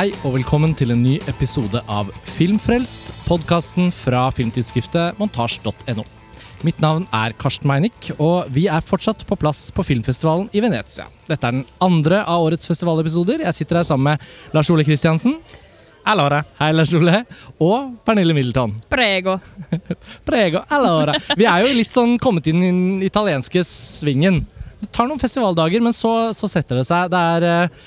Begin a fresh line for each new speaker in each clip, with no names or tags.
Hei og velkommen til en ny episode av Filmfrelst, podkasten fra filmtidsskriftet montasj.no. Mitt navn er Karsten Meinick, og vi er fortsatt på plass på filmfestivalen i Venezia. Dette er den andre av årets festivalepisoder. Jeg sitter her sammen med Lars Ole Kristiansen.
Allora.
Hei, Lars Ole. Og Pernille Middleton.
Prego.
Prego, allora. Vi er jo litt sånn kommet inn i den italienske svingen. Det tar noen festivaldager, men så, så setter det seg. Det er eh,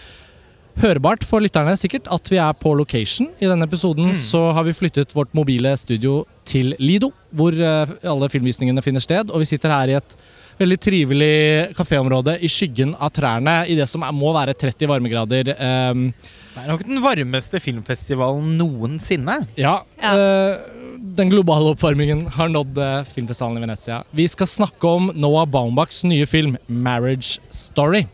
hørbart for lytterne sikkert at vi er på location. I denne episoden så har vi flyttet vårt mobile studio til Lido, hvor eh, alle filmvisningene finner sted. Og vi sitter her i et veldig trivelig kaféområde i skyggen av trærne i det som er, må være 30 varmegrader. Um,
Det er nok den varmeste filmfestivalen noensinne.
ja.
Ja.
eh, den globale oppvarmingen har nådd eh, filmfestivalen i Venezia. Vi skal snakke om Noah Baumbachs nye film 'Marriage Story'.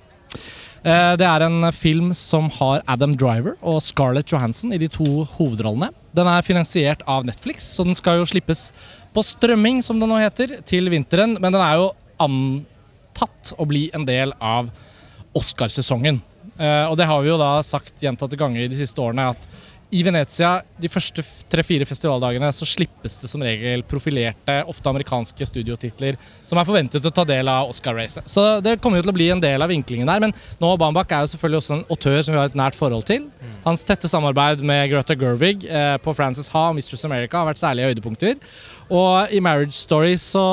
Eh, Det er en film som har Adam Driver og Scarlett Johansson i de to hovedrollene. Den er finansiert av Netflix, så den skal jo slippes på strømming, som det nå heter, til vinteren. Men den er jo antatt å bli en del av Oscarsesongen. Eh, Og det har vi jo da sagt gjentatte ganger de siste årene, at i Venezia de første tre-fire festivaldagene så slippes det som regel profilerte, ofte amerikanske studiotitler som er forventet å ta del av Oscar-racet. Så det kommer jo til å bli en del av vinklingen der. Men Noah Bambach er jo selvfølgelig også en autør som vi har et nært forhold til. Hans tette samarbeid med Greta Gerwig eh, på Frances Ha og Mistress America har vært særlige høydepunkter. Og i Marriage Story så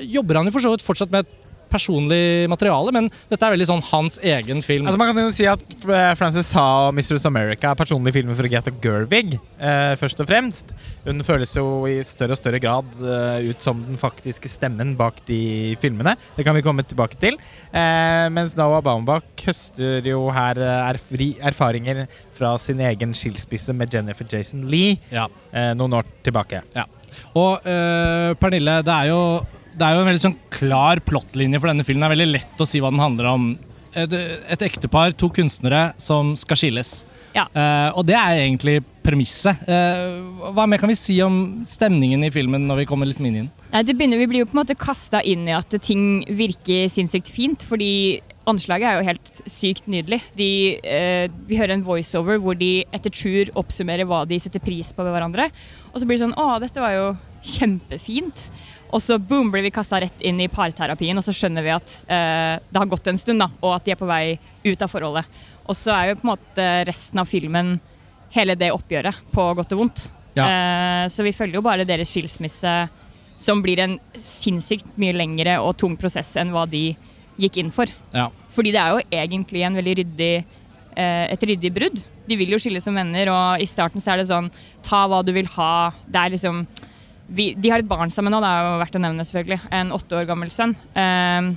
jobber han jo for så vidt fortsatt med et personlig materiale, men dette er veldig sånn hans egen film.
Altså Man kan jo si at eh, Frances Ha og Mistress America er personlige filmer for Greta Gerwig, eh, først og fremst. Hun føles jo i større og større grad eh, ut som den faktiske stemmen bak de filmene. Det kan vi komme tilbake til. Eh, mens Noah Baumbach høster jo her eh, erfri, erfaringer fra sin egen skilsmisse med Jennifer Jason Lee
ja.
eh, noen år tilbake.
Og øh, Pernille, det er, jo, det er jo en veldig sånn klar plottlinje for denne filmen. Det er veldig lett å si hva den handler om. Et, et ektepar, to kunstnere, som skal skilles.
Ja.
Uh, og det er egentlig premisset. Uh, hva mer kan vi si om stemningen i filmen når vi kommer liksom inn i den?
Nei, det begynner, vi blir jo på en måte kasta inn i at ting virker sinnssykt fint, fordi anslaget er jo helt sykt nydelig. De, uh, vi hører en voiceover hvor de etter tur oppsummerer hva de setter pris på ved hverandre. Og så blir det sånn Å, dette var jo kjempefint. Og så boom, blir vi kasta rett inn i parterapien, og så skjønner vi at eh, det har gått en stund, da, og at de er på vei ut av forholdet. Og så er jo på en måte resten av filmen hele det oppgjøret, på godt og vondt.
Ja.
Eh, så vi følger jo bare deres skilsmisse, som blir en sinnssykt mye lengre og tung prosess enn hva de gikk inn for.
Ja.
Fordi det er jo egentlig en veldig ryddig, eh, et ryddig brudd. De vil jo skille som venner, og i starten så er det sånn ta hva du vil ha. Det er liksom vi, De har et barn sammen nå, det er jo verdt å nevne, selvfølgelig. En åtte år gammel sønn. Um,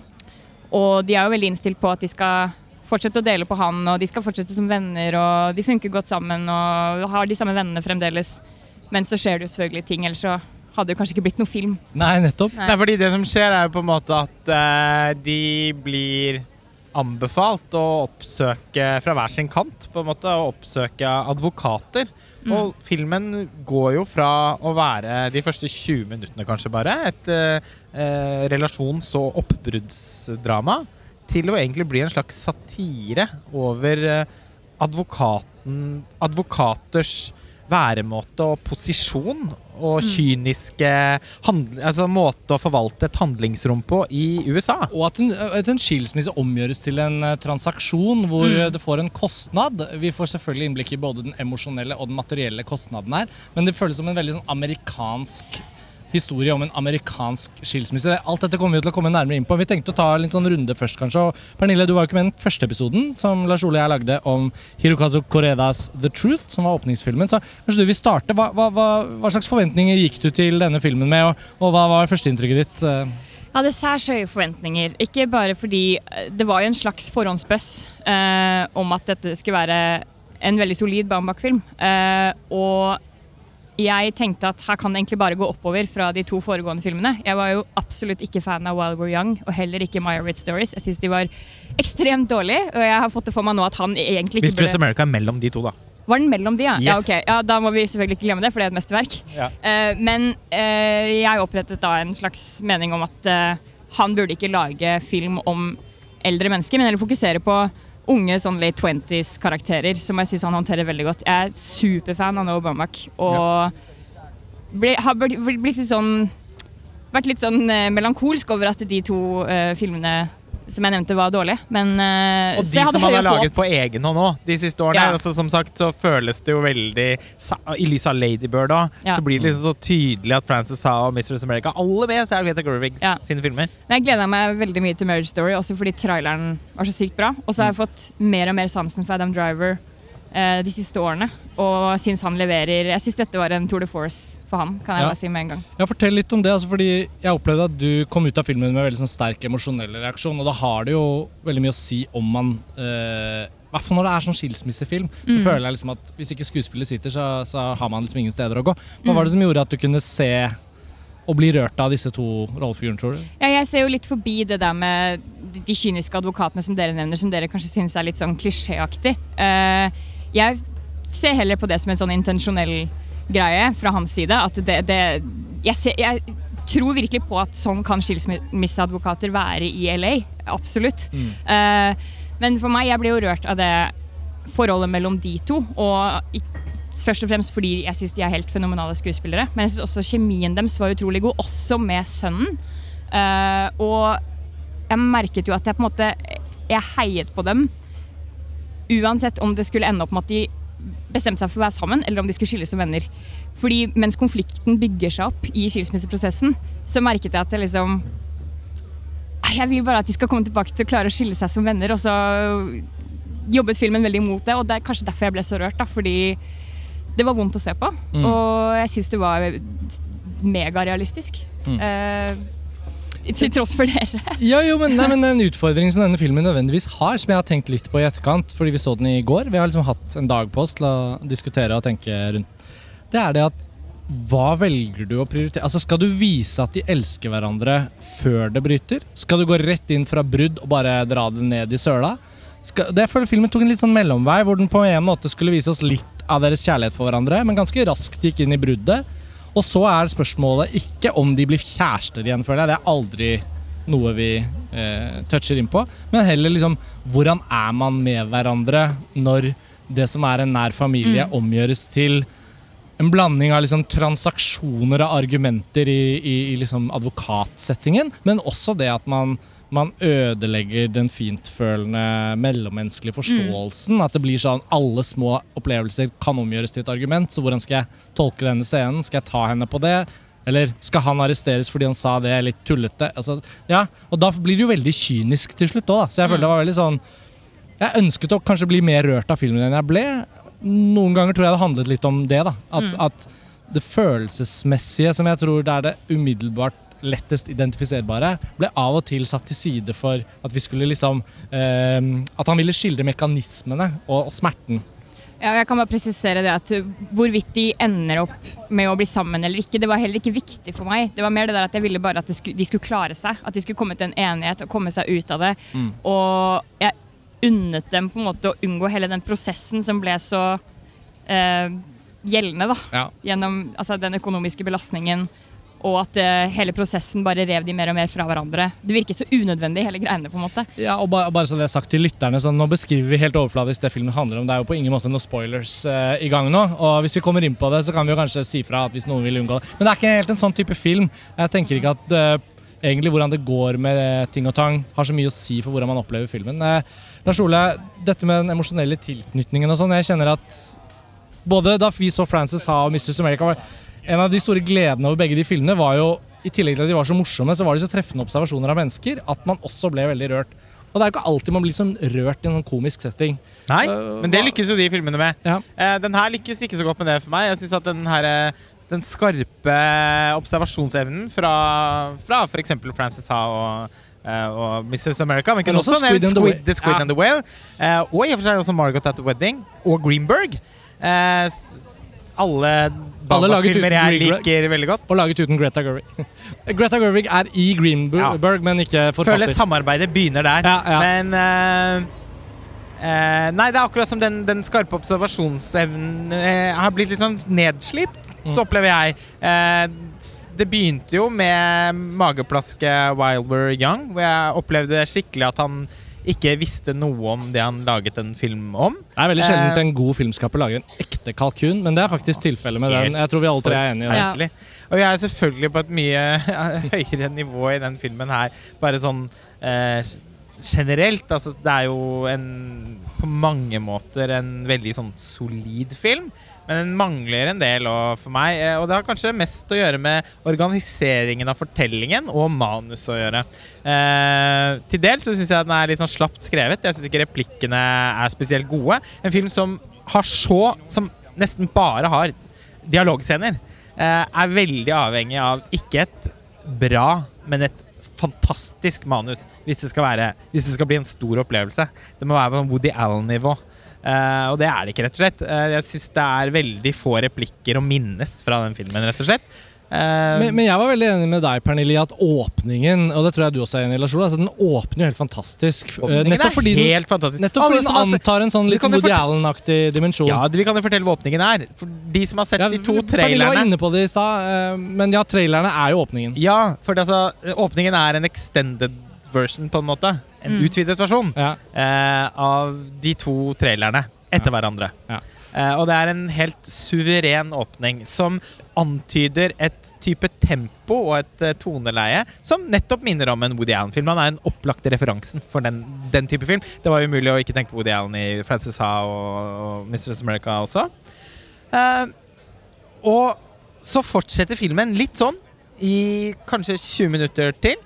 og de er jo veldig innstilt på at de skal fortsette å dele på han, og de skal fortsette som venner, og de funker godt sammen og har de samme vennene fremdeles. Men så skjer det jo selvfølgelig ting, ellers så hadde det kanskje ikke blitt noe film.
Nei, nettopp.
Nei.
Nei, fordi det som skjer er jo på en måte at uh, de blir anbefalt å oppsøke fra hver sin kant, på en måte, å oppsøke advokater. Og filmen går jo fra å være de første 20 minuttene kanskje bare, et eh, eh, relasjons- og oppbruddsdrama, til å egentlig bli en slags satire over eh, advokaten, advokaters væremåte og posisjon og kyniske handl altså måte å forvalte et handlingsrom på i USA.
Og at en, at en skilsmisse omgjøres til en eh, transaksjon hvor mm. det får en kostnad. Vi får selvfølgelig innblikk i både den emosjonelle og den materielle kostnaden her, men det føles som en veldig sånn amerikansk historie om en amerikansk skilsmisse. Alt dette kommer vi til å komme nærmere inn på. Vi tenkte å ta en sånn runde først, kanskje. Og Pernille, du var jo ikke med i den første episoden som Lars Ole og jeg lagde om Hirokazu Koredas The Truth, som var åpningsfilmen. Så kanskje du vil starte. Hva, hva, hva, hva slags forventninger gikk du til denne filmen med, og, og hva var førsteinntrykket ditt? eh?
Jeg hadde særs høye forventninger. Ikke bare fordi eh, det var jo en slags forhåndsbøss eh, om at dette skulle være en veldig solid Bambak-film. Eh, og jeg tenkte at her kan det egentlig bare gå oppover fra de to foregående filmene. Jeg var jo absolutt ikke fan av While We're Young og heller ikke My Red Stories. Jeg syns de var ekstremt dårlige, og jeg har fått det for meg nå at han egentlig ikke
Mistress
burde
America er mellom de to, da.
Var den mellom de, ja? Ja, okay. ja, Da må vi selvfølgelig ikke glemme det, for det er et mesterverk.
Ja.
Uh, men uh, jeg opprettet da en slags mening om at uh, han burde ikke lage film om eldre mennesker, men heller fokusere på unge sånn late twenties-karakterer som jeg syns han håndterer veldig godt. Jeg er superfan av Noah Baumbach og ble, har blitt litt sånn Vært litt sånn eh, melankolsk over at de to uh, filmene som jeg nevnte, var dårlige. Men, uh,
og de som man har laget på egen hånd òg, de siste årene. Ja. Altså, som sagt så føles det jo veldig I lys av Ladybird òg, ja. så blir det liksom så tydelig at Frances sa og Mistress America aller mest er Greta Gerwig ja. sine filmer.
Men jeg gleda meg veldig mye til Marriage Story, også fordi traileren var så sykt bra. Og så har jeg fått mer og mer sansen for Adam Driver Eh, de siste årene. Og syns han leverer Jeg syns dette var en tour de force for han. kan jeg ja. bare si med en gang.
Ja, Fortell litt om det. Altså, fordi Jeg opplevde at du kom ut av filmen med veldig sånn sterk emosjonell reaksjon. Og da har det jo veldig mye å si om man eh, I hvert fall når det er sånn skilsmissefilm, så mm. føler jeg liksom at hvis ikke skuespillet sitter, så, så, har man liksom ingen steder å gå. Hva var det som gjorde at du kunne se og bli rørt av disse to rollefigurene, tror du?
Ja, jeg ser jo litt forbi det der med de kyniske advokatene som dere nevner, som dere kanskje syns er litt sånn klisjéaktig. Uh, jeg ser heller på det som en sånn intensjonell greie fra hans side. At det, det jeg, ser, jeg, tror virkelig på at sånn kan skilsmisseadvokater være i LA. Absolutt. Mm. Uh, men for meg, jeg ble jo rørt av det forholdet mellom de to. Og først og fremst fordi jeg syns de er helt fenomenale skuespillere. Men jeg syns også kjemien deres var utrolig god, også med sønnen. Uh, og jeg merket jo at jeg på en måte Jeg heiet på dem Uansett om det skulle ende opp med at de bestemte seg for å være sammen, eller om de skulle skilles som venner. Fordi mens konflikten bygger seg opp i skilsmisseprosessen, så merket jeg at jeg liksom Jeg vil bare at de skal komme tilbake til å klare å skille seg som venner. Og så jobbet filmen veldig imot det, og det er kanskje derfor jeg ble så rørt. da, fordi det var vondt å se på, mm. og jeg syns det var megarealistisk. Mm. Uh, til tross for dere.
ja, jo, men, nei, men En utfordring som denne filmen nødvendigvis har, som jeg har tenkt litt på i etterkant, fordi vi så den i går Vi har liksom hatt en dag på oss til å diskutere og tenke rundt. Det er det at hva velger du å prioritere? Altså Skal du vise at de elsker hverandre før det bryter? Skal du gå rett inn fra brudd og bare dra det ned i søla? Skal, jeg føler Filmen tok en litt sånn mellomvei, hvor den på en måte skulle vise oss litt av deres kjærlighet for hverandre, men ganske raskt gikk inn i bruddet. Og så er spørsmålet ikke om de blir kjærester igjen, føler jeg. Det er aldri noe vi eh, toucher inn på. Men heller liksom hvordan er man med hverandre når det som er en nær familie, mm. omgjøres til en blanding av liksom transaksjoner og argumenter i, i, i liksom advokatsettingen, men også det at man man ødelegger den fintfølende mellommenneskelige forståelsen. Mm. At det blir sånn alle små opplevelser kan omgjøres til et argument. Så hvordan skal jeg tolke denne scenen? Skal jeg ta henne på det? Eller skal han arresteres fordi han sa det litt tullete? Altså, ja, Og da blir det jo veldig kynisk til slutt òg, Så jeg føler det var veldig sånn Jeg ønsket å kanskje bli mer rørt av filmen enn jeg ble. Noen ganger tror jeg det handlet litt om det. da At, mm. at det følelsesmessige som jeg tror det er det umiddelbart lettest identifiserbare, ble av og til satt til side for at vi skulle liksom eh, At han ville skildre mekanismene og, og smerten.
Ja, jeg kan bare presisere det at Hvorvidt de ender opp med å bli sammen eller ikke, det var heller ikke viktig for meg. Det var mer det der at jeg ville bare at skulle, de skulle klare seg. At de skulle komme til en enighet og komme seg ut av det. Mm. Og jeg unnet dem på en måte å unngå hele den prosessen som ble så eh, gjeldende. da. Ja. Gjennom altså, den økonomiske belastningen og at uh, hele prosessen bare rev de mer og mer fra hverandre. Det virket så unødvendig, hele greiene. på en måte.
Ja, og bare, bare så det er sagt til lytterne, så Nå beskriver vi helt overfladisk det filmen handler om. Det er jo på ingen måte noen spoilers uh, i gang nå. Og hvis vi kommer inn på det, så kan vi jo kanskje si fra at hvis noen vil unngå det. Men det er ikke helt en sånn type film. Jeg tenker ikke at uh, egentlig hvordan det går med ting og tang, har så mye å si for hvordan man opplever filmen. Lars Ole, dette med den emosjonelle tilknytningen og sånn, jeg kjenner at både da vi så Frances Ha og Mrs. America var en av de store gledene over begge de filmene var jo i tillegg til at de var så morsomme, så var de så treffende observasjoner av mennesker at man også ble veldig rørt. Og det er jo ikke alltid man blir sånn rørt i en sånn komisk setting.
Nei, uh, men det lykkes jo de filmene med. Ja. Uh, den her lykkes ikke så godt med det for meg. Jeg synes at den her uh, den skarpe observasjonsevnen fra, fra f.eks. Frances Ha og, uh, og Mrs. America, men, men også, også Squid, and Squid, the, Squid ja. and the Whale. Og i og for seg også Margot at the Wedding og Greenberg. Alle Bamba-filmer jeg liker veldig godt.
Og laget uten Greta Gerwig. Greta Gerwig er i Greenberg, ja. men ikke forfatter.
Føler samarbeidet begynner der. Ja. Men uh, uh, Nei, det er akkurat som den, den skarpe observasjonsevnen uh, har blitt litt sånn nedslipt, mm. opplever jeg. det begynte jo med mageplaske Wilder Young, hvor jeg opplevde skikkelig at han ikke visste noe om det han laget en film om.
Det er veldig sjelden
Eh,
en god filmskaper lager en ekte kalkun, men det er faktisk tilfellet med den. Jeg tror vi alle tre er enige i det.
Ja.
Og jeg er selvfølgelig på et mye høyere nivå i den filmen her, bare sånn eh, generelt. Altså, det er jo en på mange måter en veldig sånn solid film. Men den mangler en del og for meg. eh, Og det har kanskje mest å gjøre med organiseringen av fortellingen og manus å gjøre. Eh, til dels så syns jeg den er litt sånn slapt skrevet. Jeg syns ikke replikkene er spesielt gode. En film som har så Som nesten bare har dialogscener, eh, er veldig avhengig av ikke et bra, men et fantastisk manus hvis det skal, være, hvis det skal bli en stor opplevelse. Det må være på Woody Allen-nivå. Eh, og det er det ikke, rett og slett. Uh, jeg syns det er veldig få replikker å minnes fra den filmen, rett og slett. Uh,
Men, men jeg var veldig enig med deg, Pernille, i at åpningen Og det tror jeg du også er enig i, Lars Ole. Altså, den åpner jo helt fantastisk. nettopp fordi den,
helt fantastisk.
nettopp fordi den antar en sånn litt Woody Allen-aktig dimensjon.
Ja, vi kan jo fortelle hva åpningen er. For de som har sett
Ja,
de to
Pernille var
trailerne
inne på det i stad, men ja, trailerne er jo åpningen.
Ja, for altså, åpningen er en extended version, på en måte. En
Mm.
utvidet versjon
Ja.
eh, av de to trailerne etter hverandre.
Ja.
Eh, og det er en helt suveren åpning som antyder et type tempo og et eh, toneleie som nettopp minner om en Woody Allen-film. Han er den opplagte referansen for den, den type film. Det var umulig å ikke tenke på Woody Allen i Frances Ha og, og Mrs. America også. Eh, og så fortsetter filmen litt sånn i kanskje 20 minutter til.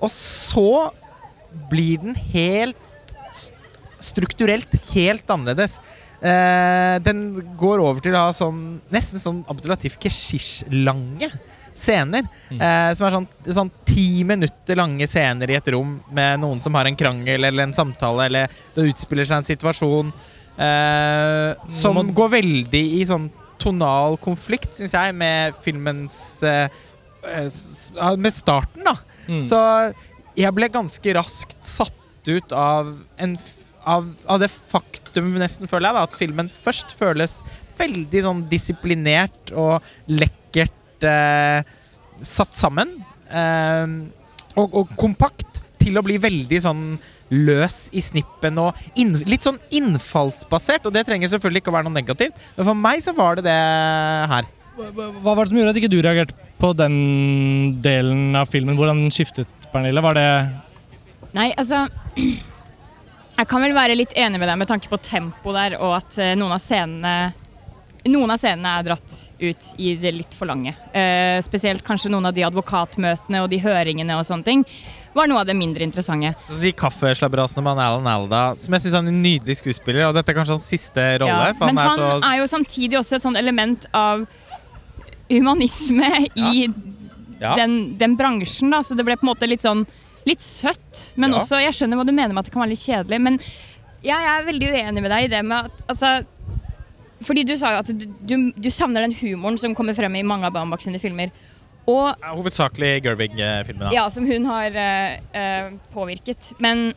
Og så blir den helt strukturelt helt annerledes. Eh, den går over til å ha sånn nesten sånn Abdelatif Keshish-lange scener.
Mm.
Eh, som er sånn, sånn ti minutter lange scener i et rom med noen som har en krangel eller en samtale, eller det utspiller seg en situasjon eh, som
Man-
går veldig i sånn tonal konflikt, syns jeg, med filmens eh, eh, Med starten, da.
Mm.
Så jeg ble ganske raskt satt ut av, en, av, av det faktum, nesten, føler jeg, da, at filmen først føles veldig sånn disiplinert og lekkert eh, satt sammen. Eh, og, og kompakt til å bli veldig sånn løs i snippen og inn, litt sånn innfallsbasert. Og det trenger selvfølgelig ikke å være noe negativt, men for meg så var det det her.
Hva var det som gjorde at ikke du reagerte på den delen av filmen? Hvordan skiftet, Pernille? Var det
Nei, altså Jeg kan vel være litt enig med deg med tanke på tempo der, og at eh, noen av scenene noen av scenene er dratt ut i det litt for lange. Eh, spesielt kanskje noen av de advokatmøtene og de høringene og sånne ting var noe av det mindre interessante.
Så de kaffeslabberasene med Alan Alda, som jeg syns er en nydelig skuespiller. Og dette er kanskje hans siste rolle.
Ja,
for
men
han
han
er så
er jo samtidig også et sånt element av humanisme i
ja.
den, den bransjen. Da. Så det ble på en måte litt sånn litt søtt. Men
Ja.
også, jeg skjønner hva du mener med at det kan være litt kjedelig. Men jeg er veldig uenig med deg i det med at altså, Fordi du sa jo at du, du, du savner den humoren som kommer frem i mange av Baumbach sine filmer. Og
Ja, Hovedsakelig Gervig-filmen.
ja, som hun har uh, påvirket. Men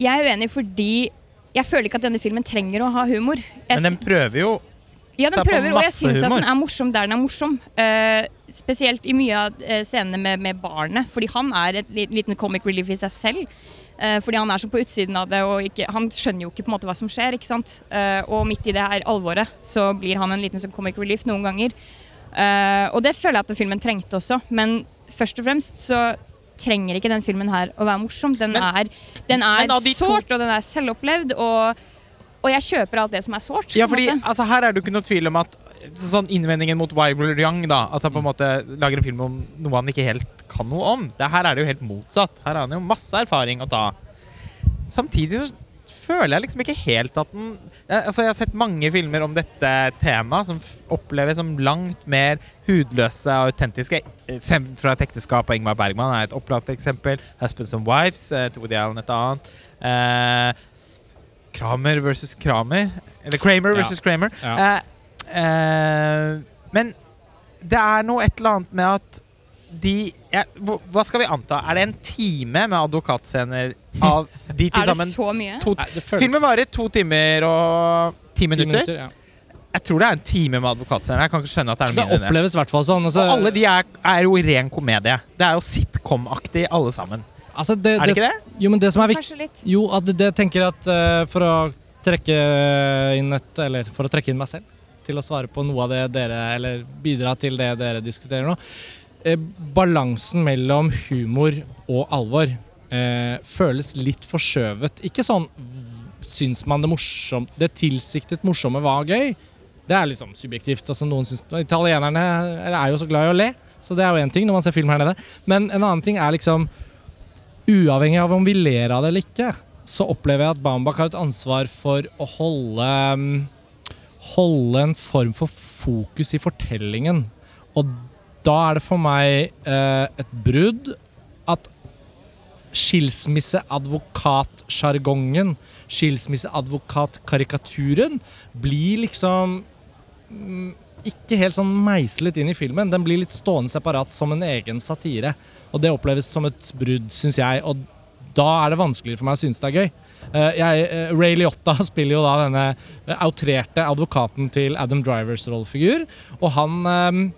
jeg er uenig fordi jeg føler ikke at denne filmen trenger å ha humor. Jeg
Men den prøver jo
ja, den
er
prøver, og jeg syns at den er morsom der den er morsom. Uh, spesielt i mye av eh, scenene med, med barnet, fordi han er et liten comic relief i seg selv. Uh, fordi han er så på utsiden av det, og ikke, han skjønner jo ikke på en måte hva som skjer. ikke sant? Uh, og midt i det her alvoret så blir han en liten sånn comic relief noen ganger. Og det føler jeg at filmen trengte også, men først og fremst så trenger ikke den filmen her å være morsom. Den
Men-
er, den er sårt, og den er selvopplevd, og, og jeg kjøper alt det som er sårt.
Ja, fordi altså, her er det jo ikke noe tvil om at Sånn Innvendingen mot Wyler Young, da, at han på en måte lager en film om noe han ikke helt kan noe om. Det her er det jo helt motsatt. Her har han jo masse erfaring å ta. Samtidig så føler jeg liksom ikke helt at den altså Jeg har sett mange filmer om dette temaet som oppleves som langt mer hudløse og autentiske. Fra et ekteskap av Ingmar Bergman er et opplagt eksempel. 'Husbands and Wives' eh, Allen et annet. Eh, Kramer versus Kramer. Eller Kramer
Ja.
Kramer.
Ja.
Eh, eh, men det er noe et eller annet med at de ja, hva- skal vi anta? Er det en time med advokatscener av de til
er det
sammen
så mye?
to
Nei,
Filmen varer to timer og ti
ti
minutter.
ja.
Jeg tror det er en time med advokatscener. Jeg kan ikke skjønne at det er mindre det.
oppleves i hvert fall sånn. Altså,
Og alle de er, er jo ren komedie. Det er jo sitcom-aktig, alle sammen.
Altså, det,
Er det ikke det?
Jo, men det som er viktig
Kanskje litt.
Jo, at det, det tenker jeg at uh, for å trekke inn et Eller for å trekke inn meg selv til å svare på noe av det dere Eller bidra til det dere diskuterer nå. Eh, balansen mellom humor og alvor eh, føles litt forskjøvet. Ikke sånn Syns man det morsomt Det tilsiktet morsomme var gøy? Det er liksom subjektivt. altså noen synes, Italienerne er jo så glad i å le, så det er jo én ting når man ser film her nede. Men en annen ting er liksom Uavhengig av om vi ler av det eller ikke, så opplever jeg at Bambak har et ansvar for å holde mm, Holde en form for fokus i fortellingen. Og da er det for meg eh, et brudd at skilsmisseadvokatsjargongen, skilsmisseadvokatkarikaturen, blir liksom mm, ikke helt sånn meislet inn i filmen. Den blir litt stående separat som en egen satire. Og det oppleves som et brudd, syns jeg. Og da er det vanskeligere for meg å synes det er gøy. Eh, jeg, eh, Ray Liotta spiller jo da denne eh, outrerte advokaten til Adam Drivers rollefigur. Og han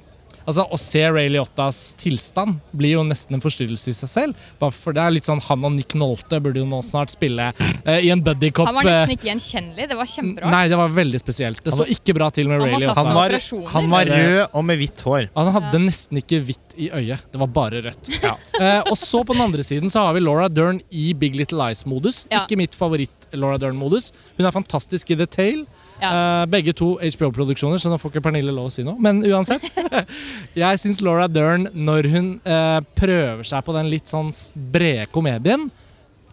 Altså, Å se Ray Liottas tilstand blir jo nesten en forstyrrelse i seg selv. Bare for det er litt sånn Han og Nick Nolte burde jo nå snart spille eh, i en buddycop.
Han var
eh,
nesten ikke gjenkjennelig. Det var kjemperart.
Nei, det var veldig spesielt. Det står ikke bra til med Ray Liotta.
Han var, han var rød og med hvitt hår.
Han hadde nesten ikke hvitt i øyet. Det var bare rødt. Eh, og så på den andre siden så har vi Laura Dern i Big Little Lies-modus.
Ja.
Ikke mitt favoritt-Laura Dern-modus. Hun er fantastisk i The Tale.
Ja.
Eh, begge to HBO-produksjoner, så nå får ikke Pernille lov å si noe. Men uansett. jeg syns Laura Dern, når hun eh, prøver seg på den litt sånn brede komedien,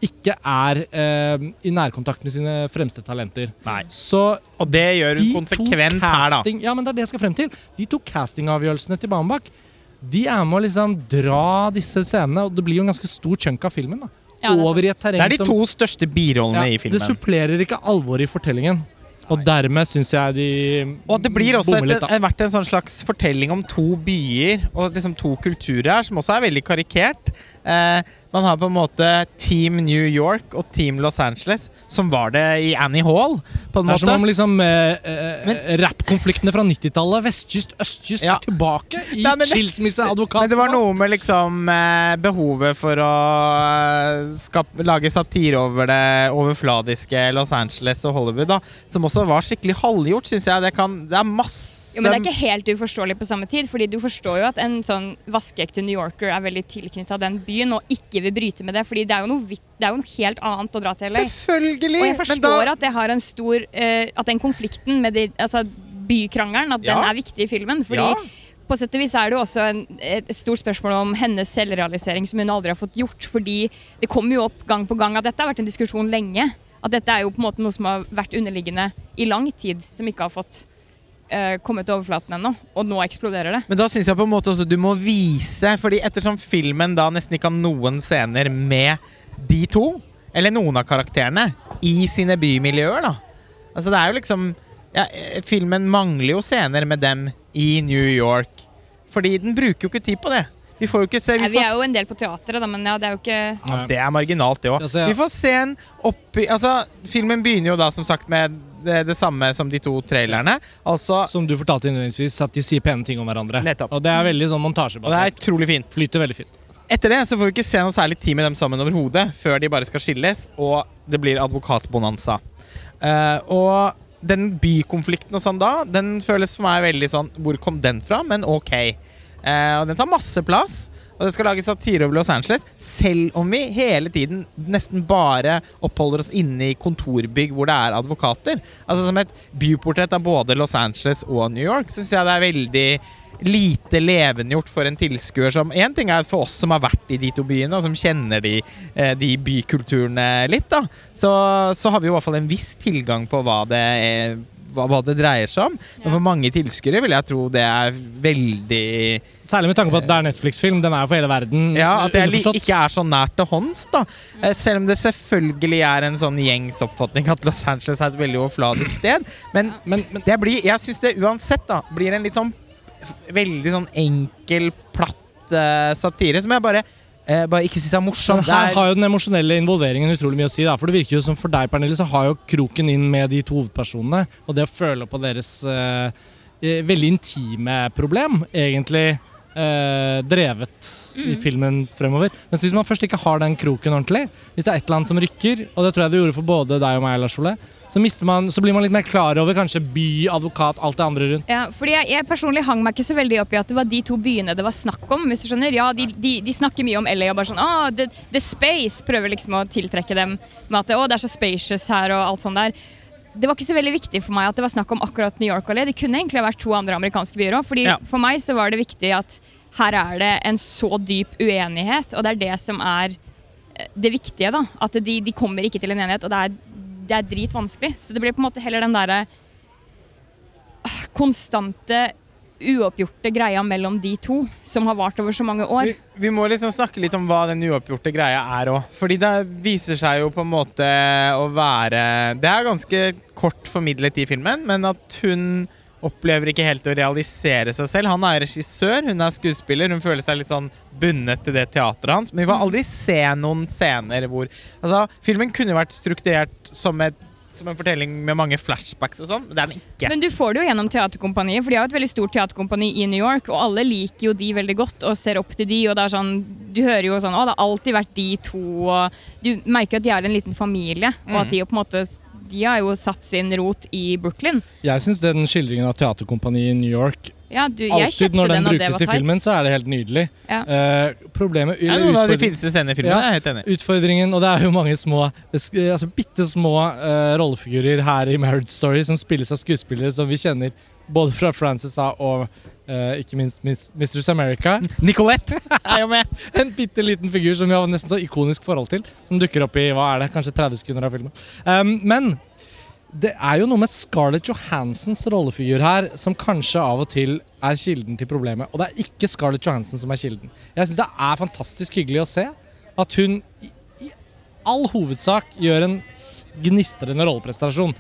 ikke er eh, i nærkontakt med sine fremste talenter.
Nei.
Så
Og det gjør
de
hun konsekvent her, da.
Ja, men det er det jeg skal frem til. De to castingavgjørelsene til Baumbach De er med å liksom dra disse scenene, og det blir jo en ganske stor chunk av filmen. da
Ja, det er
Over i et terreng
Det er de to største birollene i filmen.
Det supplerer ikke alvoret i fortellingen. Og dermed syns jeg de
Og det blir også et,
et,
vært en sånn slags fortelling om to byer og liksom to kulturer her, som også er veldig karikert. Eh, man har på en måte Team New York og Team Los Angeles, som var det i Annie Hall.
Det er som om liksom eh, eh, rappkonfliktene fra 90-tallet, vestkyst, østkyst,
Ja.
er tilbake i skilsmisseadvokaten.
Men det var noe med liksom eh, behovet for å skape, lage satire over det overfladiske Los Angeles og Hollywood, da, som også var skikkelig halvgjort, syns jeg. Det, kan, det er masse
Jo, men det er ikke helt uforståelig på samme tid. fordi du forstår jo at en sånn vaskeekte New Yorker er veldig tilknytta den byen og ikke vil bryte med det. fordi det er jo noe, det er jo noe helt annet å dra til LA.
Selvfølgelig!
Og jeg
men
forstår
da-
at det har en stor uh, At den konflikten med de, altså bykrangelen, at den er viktig i filmen. Fordi
Ja.
på sett og vis er det jo også en, et stort spørsmål om hennes selvrealisering som hun aldri har fått gjort. Fordi det kommer jo opp gang på gang at dette har vært en diskusjon lenge. At dette er jo på en måte noe som har vært underliggende i lang tid, som ikke har fått kommet til overflaten ennå. Og nå eksploderer det.
Men da syns jeg på en måte også du må vise Fordi ettersom filmen da nesten ikke har noen scener med de to, eller noen av karakterene, i sine bymiljøer, da. Altså det er jo liksom ja, eh, Filmen mangler jo scener med dem i New York. Fordi den bruker jo ikke tid på det. Vi får jo ikke se
Nei,
Vi
vi er jo en del på teatret, da, men ja, det er jo ikke
ja, det er marginalt, det òg.
Altså, ja.
Vi får se en oppi Altså, filmen begynner jo da som sagt med det, det samme som de to trailerne. Altså
Som du fortalte innledningsvis, at de sier pene ting om hverandre.
Nettopp.
Og det er veldig sånn montasjebasert.
Og det er utrolig fint.
Flyter veldig fint.
Etter det så får vi ikke se noe særlig tid med dem sammen overhodet, før de bare skal skilles, og det blir advokatbonanza. Uh, og den bykonflikten og sånn da, den føles for meg veldig sånn Hvor kom den fra? Men ok. Uh, og den tar masse plass. Og det skal lages satire over Los Angeles, selv om vi hele tiden nesten bare oppholder oss inne i kontorbygg hvor det er advokater. Altså Som et byportrett av både Los Angeles og New York syns jeg det er veldig lite levendegjort for en tilskuer som En ting er for oss som har vært i de to byene, og som kjenner de, eh, de bykulturene litt, da. Så, så har vi i hvert fall en viss tilgang på hva det er hva, hva det dreier seg om. Men for mange tilskuere vil jeg tro det er veldig
Særlig med tanke på at det er Netflix-film. Den er for hele verden.
Ja, at det er ikke er så nært til hånds, da. Eh, Selv om det selvfølgelig er en sånn gjengs oppfatning at Los Angeles er et veldig overfladisk sted. Men,
Men, men
det blir, jeg syns det uansett da blir en litt sånn veldig sånn enkel, platt uh, satire som jeg bare, eh, bare ikke syns er morsom.
Men her
er-
har jo den emosjonelle involveringen utrolig mye å si. Da. For det virker jo som for deg, Pernille, så har jo kroken inn med de to hovedpersonene. Og det å føle på deres eh, eh, veldig intime problem, egentlig. eh, drevet i filmen fremover. Men hvis man først ikke har den kroken ordentlig, hvis det er et eller annet som rykker, og det tror jeg det gjorde for både deg og meg, Lars Ole, så, man, så blir man litt mer klar over kanskje by, advokat, alt det andre rundt.
Ja, fordi jeg, jeg personlig hang meg ikke så veldig opp i at det var de to byene det var snakk om. hvis du skjønner. Ja, De, de, de snakker mye om LA og bare sånn ah, the, the Space prøver liksom å tiltrekke dem med at å, det er så spacious her og alt sånt der. Det var ikke så veldig viktig for meg at det var snakk om akkurat New York og LA. Det kunne egentlig vært to andre amerikanske byer òg.
Ja.
For meg så var det viktig at her er det en så dyp uenighet, og det er det som er eh, det viktige. da, At de, de kommer ikke til en enighet, og det er, det er dritvanskelig. Så det blir på en måte heller den derre ah, konstante, uoppgjorte greia mellom de to, som har vart over så mange år.
Vi, vi må liksom snakke litt om hva den uoppgjorte greia er òg. Fordi det viser seg jo på en måte å være Det er ganske kort formidlet i filmen, men at hun opplever ikke helt å realisere seg selv. Han er regissør, hun er skuespiller. Hun føler seg litt sånn bundet til det teateret hans. Men vi får aldri se noen scener hvor Altså, filmen kunne vært strukturert som, et, som en fortelling med mange flashbacks og sånn, men det er den ikke.
Men du får det jo gjennom Teaterkompaniet, for de har et veldig stort teaterkompani i New York, og alle liker jo de veldig godt og ser opp til de, og det er sånn Du hører jo sånn Å, det har alltid vært de to, og du merker at de er en liten familie, og at de jo på en måte de har jo satt sin rot i Brooklyn.
Jeg syns den skildringen av teaterkompaniet i New York
Ja, du, jeg
Alltid når den,
den,
brukes
var
i filmen, så er det helt nydelig.
Ja.
Eh, problemet
er noen av de fineste scenene i filmen.
Ja.
Jeg er helt enig.
Utfordringen, og det er jo mange små sk- altså bitte små uh, rollefigurer her i Marriage Story som spilles av skuespillere som vi kjenner både fra Frances A og eh, ikke minst Miss, Mistress America.
Nicolette er jo med!
En bitte liten figur som vi har nesten så ikonisk forhold til, som dukker opp i hva er det, kanskje 30 sekunder av filmen. Um, men det er jo noe med Scarlett Johansens rollefigur her som kanskje av og til er kilden til problemet. Og det er ikke Scarlett Johansen som er kilden. Jeg syns det er fantastisk hyggelig å se at hun i, i all hovedsak gjør en gnistrende rolleprestasjon.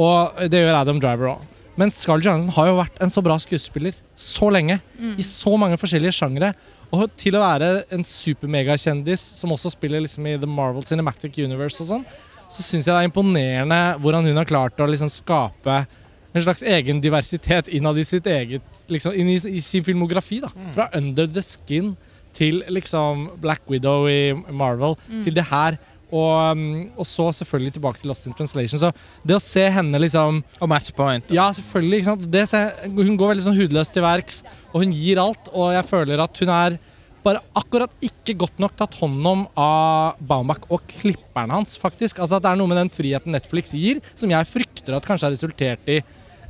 Og det gjør Adam Driver òg. Men Scarlett Johansson har jo vært en så bra skuespiller så lenge. I så mange forskjellige sjangre. Og til å være en supermegakjendis som også spiller liksom i The Marvel Cinematic Universe og sånn, så syns jeg det er imponerende hvordan hun har klart å liksom skape en slags egen diversitet innad i sitt eget liksom, i, i sin filmografi. da. Fra Under the Skin til liksom Black Widow i Marvel til det her. Og, um, og så selvfølgelig tilbake til Lost in Translation. Så det å se henne liksom
Og matchpoint.
ja, selvfølgelig. ikke sant? Det, hun går veldig sånn hudløst til verks, og hun gir alt. Og jeg føler at hun er bare akkurat ikke godt nok tatt hånd om av Baumbach og klipperen hans, faktisk. Altså at Det er noe med den friheten Netflix gir, som jeg frykter at kanskje har resultert i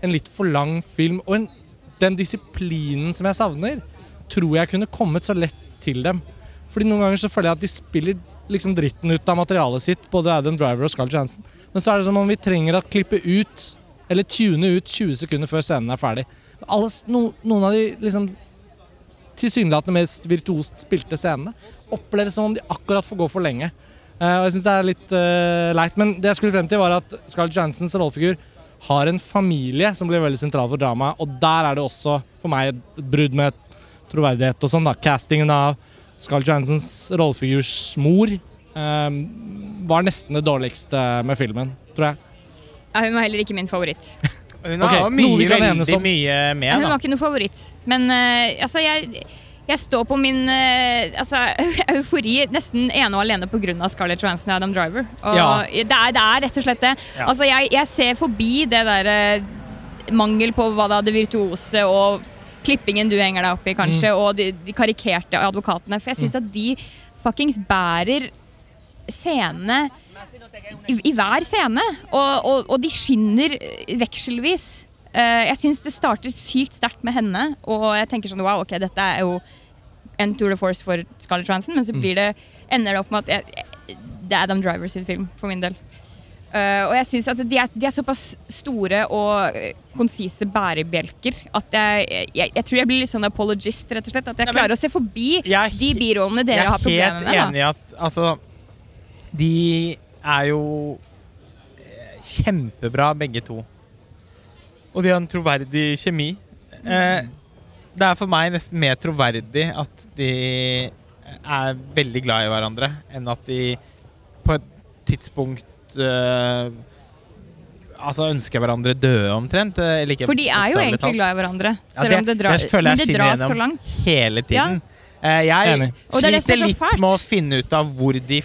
en litt for lang film. Og en, den disiplinen som jeg savner, tror jeg kunne kommet så lett til dem. Fordi noen ganger så føler jeg at de spiller liksom dritten ut av materialet sitt, både Adam Driver og Scarlett Johansson. Men så er det som om vi trenger å klippe ut, eller tune ut 20 sekunder før scenen er ferdig. Alle, no, noen av de liksom tilsynelatende mest virtuost spilte scenene oppleves som om de akkurat får gå for lenge. Uh, og jeg syns det er litt uh, leit. Men det jeg skulle frem til, var at Scarlett Johansens rollefigur har en familie som blir veldig sentral for dramaet, og der er det også for meg et brudd med troverdighet og sånn. da. Castingen av Scarlett Johansens rollefigurs mor eh, var nesten det dårligste med filmen, tror jeg.
Ja, hun var heller ikke min favoritt.
Hun har
okay,
mye, veldig mye
Hun
med, da.
var ikke noe favoritt. Men uh, altså, jeg, jeg står på min uh, altså, eufori nesten ene og alene pga. Scarlett Johansson og Adam Driver. Og
Ja.
det, er, det er rett og slett det.
Ja.
Altså, jeg, jeg ser forbi det der uh, mangel på hva da, det virtuose og klippingen du henger deg opp i, kanskje, og de, de karikerte advokatene. For jeg syns at de fuckings bærer scenene i, i hver scene. Og, og, og de skinner vekselvis. Uh, jeg syns det starter sykt sterkt med henne, og jeg tenker sånn wow, ok, dette er jo en tour de force for Scarlett Johansson, men så blir det, ender det opp med at jeg, det er Adam Driver sin film, for min del. Eh, og jeg synes at de er, de er såpass store og eh, konsise bærebjelker at jeg, jeg, jeg tror jeg blir litt sånn apologist, rett og slett. At jeg
Nei,
klarer å se forbi
er
de birollene dere har
Jeg er helt enig i at altså De er jo eh, kjempebra, begge to. Og de har en troverdig kjemi. Eh, det er for meg nesten mer troverdig at de er veldig glad i hverandre, enn at de på et tidspunkt eh, altså, ønsker hverandre døde, omtrent. eh, Eller ikke
For de er jo egentlig
talt.
glad i hverandre,
Ja, det-
om det, drar,
jeg føler jeg
men det dras så langt.
Hele tiden. Eh, jeg
er det er
sliter litt
fælt.
med å finne ut av hvor de,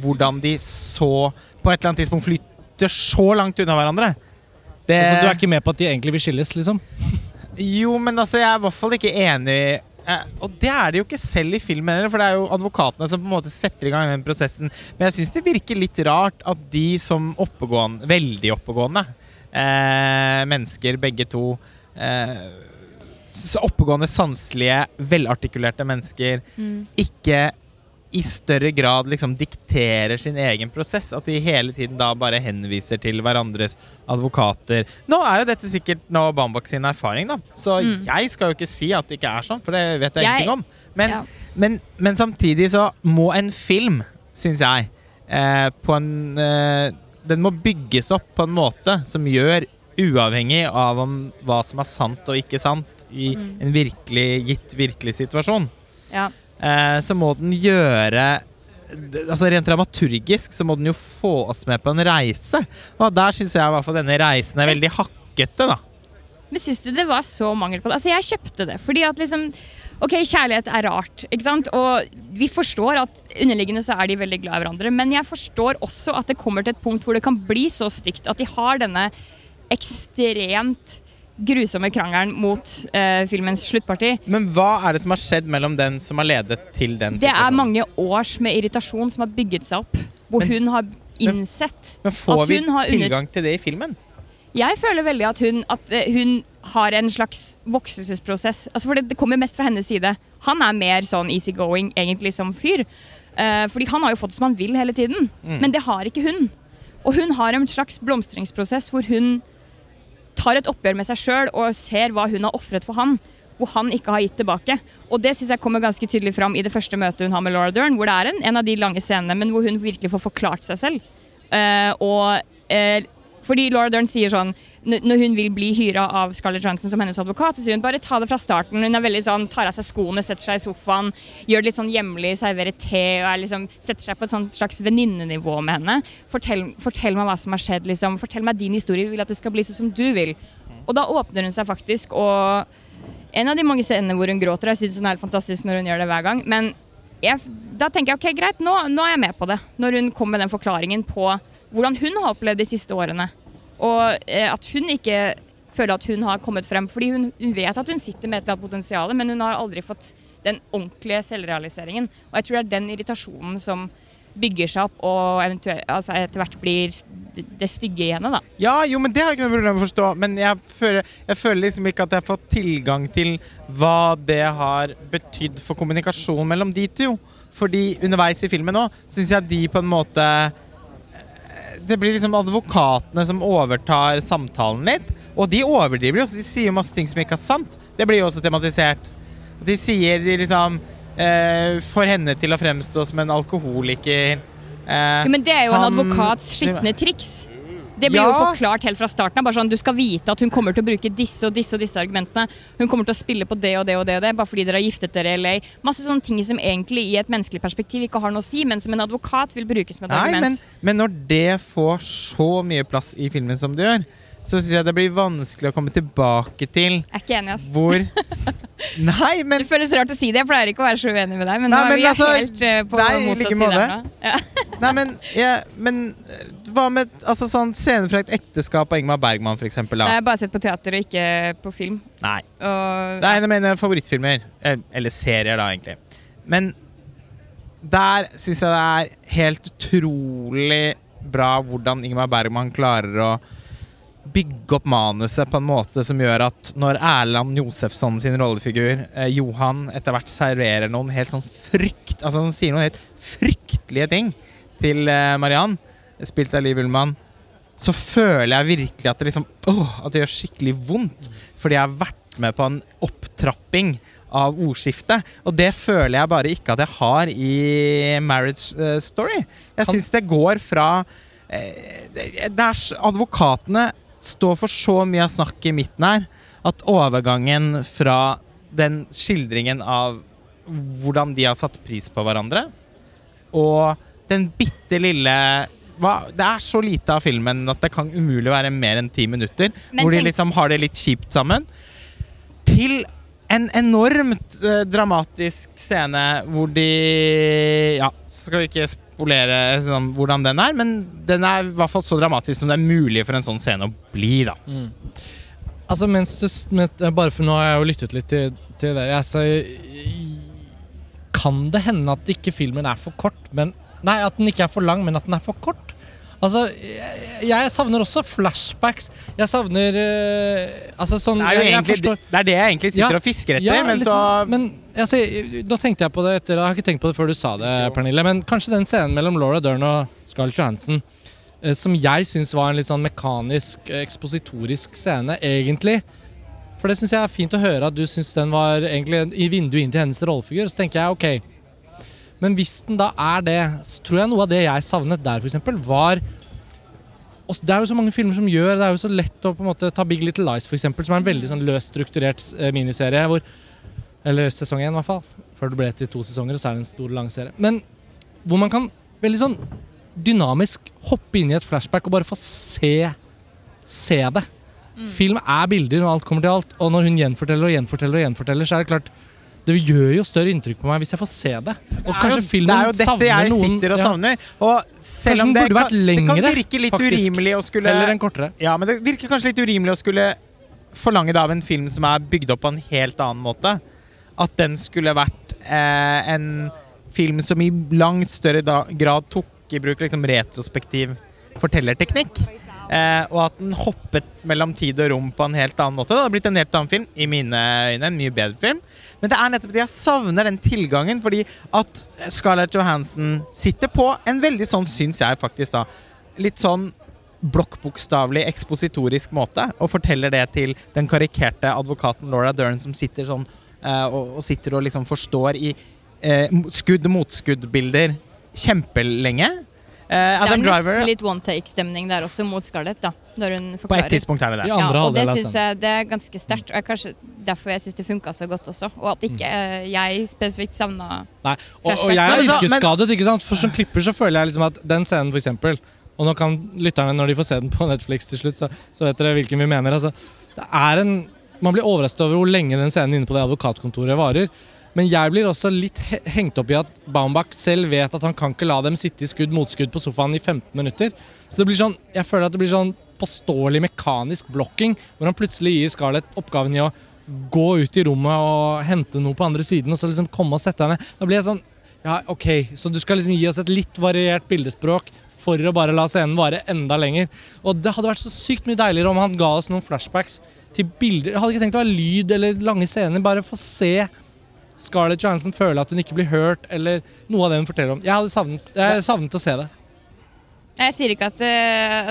hvordan de så på et eller annet tidspunkt flytter så langt unna hverandre. Det,
Altså, du er ikke med på at de egentlig vil skilles, liksom?
Jo, men altså, jeg er i hvert fall ikke enig eh, Og det er det jo ikke selv i filmen heller, for det er jo advokatene som på en måte setter i gang den prosessen. Men jeg syns det virker litt rart at de som oppegående, veldig oppegående eh, mennesker, begge to eh, Oppegående, sanselige, velartikulerte mennesker
Mm.
ikke i større grad liksom dikterer sin egen prosess. At de hele tiden da bare henviser til hverandres advokater. Nå er jo dette sikkert nå Bambak sin erfaring, da. Så
Mm.
jeg skal jo ikke si at det ikke er sånn, for det vet jeg,
Jeg-
ingenting om. Men,
Ja.
men, men samtidig så må en film, syns jeg, eh, på en eh, Den må bygges opp på en måte som gjør, uavhengig av om hva som er sant og ikke sant, i
Mm.
en virkelig gitt virkelig situasjon
Ja.
Eh, så må den gjøre Altså Rent dramaturgisk så må den jo få oss med på en reise. Og der syns jeg i hvert fall denne reisen er veldig hakkete, da.
Men syns du det var så mangel på det? Altså, jeg kjøpte det. Fordi at liksom Ok, kjærlighet er rart, ikke sant? Og vi forstår at underliggende så er de veldig glad i hverandre. Men jeg forstår også at det kommer til et punkt hvor det kan bli så stygt at de har denne ekstremt grusomme krangelen mot uh, filmens sluttparti.
Men hva er det som har skjedd mellom den som har ledet til den
Det er mange års med irritasjon som har bygget seg opp. Hvor
Men-
hun har innsett
Men får
at
vi tilgang til det i filmen?
Jeg føler veldig at hun, at eh, hun har en slags vokselsesprosess. Altså for det, det kommer mest fra hennes side. Han er mer sånn easygoing egentlig som fyr. Uh, fordi han har jo fått det som han vil hele tiden.
Mm.
Men det har ikke hun. Og hun har en slags blomstringsprosess hvor hun tar et oppgjør med seg sjøl og ser hva hun har ofret for han. Hvor han ikke har gitt tilbake. Og det synes jeg kommer ganske tydelig fram i det første møtet hun har med Laura Dern. Hvor det er en, en av de lange scenene, men hvor hun virkelig får forklart seg selv. Uh, og eh, fordi Laura Dern sier sånn Når hun vil bli hyra av Scarlett Johansson som hennes advokat, så sier hun bare ta det fra starten. Hun er veldig sånn, tar av seg skoene, setter seg i sofaen, gjør det litt sånn hjemlig, serverer te og liksom, setter seg på et slags venninnenivå med henne. Fortell, fortell meg hva som har skjedd. Liksom. Fortell meg din historie. Vi vil at det skal bli sånn som du vil. Og da åpner hun seg faktisk, og en av de mange scenene hvor hun gråter, jeg syns hun er helt fantastisk når hun gjør det hver gang. Men jeg, da tenker jeg ok, greit, nå, nå er jeg med på det. Når hun kommer med den forklaringen på hvordan hun har opplevd de siste årene. Og eh, at hun ikke føler at hun har kommet frem. Fordi hun, hun vet at hun sitter med et eller annet potensial, men hun har aldri fått den ordentlige selvrealiseringen. Og jeg tror det er den irritasjonen som bygger seg opp og altså etter hvert blir det- stygge i henne. da.
Ja, jo, men det har jeg ikke noe problem med å forstå. Men jeg føler, jeg føler liksom ikke at jeg har fått tilgang til hva det har betydd for kommunikasjon mellom de to. Fordi underveis i filmen nå syns jeg de på en måte Det blir liksom advokatene som overtar samtalen litt. Og de overdriver jo, de sier masse ting som ikke er sant. Det blir jo også tematisert. De sier de liksom eh, får henne til å fremstå som en alkoholiker. Eh,
Ja, men det er jo en advokats skitne triks. Det blir jo forklart helt fra starten. av, Bare sånn, Du skal vite at hun kommer til å bruke disse og disse og disse argumentene. Hun kommer til å spille på det og det og det, og det bare fordi dere har giftet dere i LA. Masse sånne ting som egentlig i et menneskelig perspektiv ikke har noe å si, men som en advokat vil brukes som et
Nei,
argument.
men, men når det får så mye plass i filmen som det gjør, så syns jeg det blir vanskelig å komme tilbake til
Jeg er ikke enig, ass.
hvor Nei, men
Det føles rart å si det, jeg pleier ikke å være så uenig med deg, men
Nei,
nå er
men
vi
altså,
helt eh, på
nei, i
motsatt
like
side
måte.
herfra. Ja.
Nei, men, ja, men eh, hva med altså, sånn scener fra et ekteskap av Ingmar Bergman, for eksempel?
Jeg har bare sett på teater og ikke på film.
Nei.
Og,
Det er en av mine favorittfilmer. eh, Eller serier, da, egentlig. Men der syns jeg det er helt utrolig bra hvordan Ingmar Bergman klarer å bygge opp manuset på en måte som gjør at når Erland Josefsson sin rollefigur, eh, Johan, etter hvert serverer noen helt sånn frykt Altså han sier noen helt fryktelige ting til eh, Mariann, spilt av Liv Ullmann, så føler jeg virkelig at det liksom Åh, at det gjør skikkelig vondt. Fordi jeg har vært med på en opptrapping av ordskiftet. Og det føler jeg bare ikke at jeg har i Marriage eh, Story. Jeg syns det går fra eh, det er, Advokatene står for så mye av snakket i midten her at overgangen fra den skildringen av hvordan de har satt pris på hverandre, og den bitte lille hva, Det er så lite av filmen at det kan umulig være mer enn ti minutter. Hvor de liksom har det litt kjipt sammen. Til en enormt uh, dramatisk scene hvor de Ja, skal vi ikke spolere sånn, hvordan den er, men den er i hvert fall så dramatisk som det er mulig for en sånn scene å bli. da
Altså, mens du eh, Bare for nå har jeg jo lyttet litt til, til det. Sier Kan det hende at ikke filmen er for kort, men Nei, at den ikke er for lang, men at den er for kort? Altså, jeg, jeg savner også flashbacks. Jeg savner uh, Altså sånn
Det er
jeg, jeg
egentlig, det er det jeg egentlig sitter
Ja,
og fisker etter,
Ja,
men
liksom,
så
sånn, Men altså, nå tenkte jeg på det etter Jeg har ikke tenkt på det før du sa det, Pernille. Men kanskje den scenen mellom Laura Dern og Scarlett Johansson uh, som jeg syns var en litt sånn mekanisk, eh, ekspositorisk scene, egentlig. For det syns jeg er fint å høre at du syns den var egentlig i vinduet inn til hennes rollefigur. Så tenker jeg ok. Men hvis den da er det, så tror jeg noe av det jeg savnet der, f.eks., var og Det er jo så mange filmer som gjør Det er jo så lett å på en måte ta Big Little Lies, for eksempel, som er en veldig sånn løst strukturert eh, miniserie. Hvor, eller sesong én, i hvert fall. Før det ble til to sesonger, og så er det en stor, lang serie. Men hvor man kan veldig sånn dynamisk hoppe inn i et flashback og bare få se, se det. Film er bilder når alt kommer til alt, og når hun gjenforteller og gjenforteller, og gjenforteller, så er det klart det gjør jo større inntrykk på meg hvis jeg får se det. Og
Det
kanskje
jo-
filmen
Det er jo dette jeg
noen
sitter og
ja,
savner. Og selv om det
burde vært
lengre det kan virke litt
faktisk.
urimelig å skulle
Eller en kortere.
Ja, men det virker kanskje litt urimelig å skulle forlange det av en film som er bygd opp på en helt annen måte. At den skulle vært eh, en film som i langt større grad tok i bruk liksom, retrospektiv fortellerteknikk. Eh, og at den hoppet mellom tid og rom på en helt annen måte. Det hadde blitt en helt annen film, i mine øyne. En mye bedre film. Men det er nettopp det jeg savner den tilgangen, fordi at Scarlett Johansson sitter på en veldig sånn, syns jeg faktisk, da, litt sånn blokkbokstavelig ekspositorisk måte og forteller det til den karikerte advokaten Laura Dern som sitter sånn eh, og, og sitter og liksom forstår i eh, skudd-motskudd-bilder kjempelenge. Eh,
Det er
nesten Driver
litt one take-stemning der også, mot Scarlett, da. Når hun
På et
forklarer.
tidspunkt er det det.
Ja.
og det synes jeg det er ganske sterkt. Og er kanskje derfor jeg syns det funka så godt også. Og at ikke eh, jeg spesifikt savna
Nei, og, og jeg er yrkesskadet, ikke sant? For som klipper så føler jeg liksom at den scenen, for eksempel Og nå kan lytterne, når de får se den på Netflix til slutt, så, så vet dere hvilken vi mener. Altså, det er en Man blir overrasket over hvor lenge den scenen inne på det advokatkontoret varer. Men jeg blir også litt hengt opp i at Baumbach selv vet at han kan ikke la dem sitte i skudd mot skudd på sofaen i 15 minutter. Så det blir sånn, jeg føler at det blir sånn påståelig mekanisk blokking, hvor han plutselig gir Scarlett oppgaven i å gå ut i rommet og hente noe på andre siden, og så liksom komme og sette henne. Da blir jeg sånn Ja, OK, så du skal liksom gi oss et litt variert bildespråk for å bare la scenen vare enda lenger. Og det hadde vært så sykt mye deiligere om han ga oss noen flashbacks til bilder. Jeg hadde ikke tenkt å ha lyd eller lange scener, bare få se Scarlett Johansson føle at hun ikke blir hørt, eller noe av det hun forteller om. Jeg hadde savnet, jeg savnet å se det.
Jeg sier ikke at det,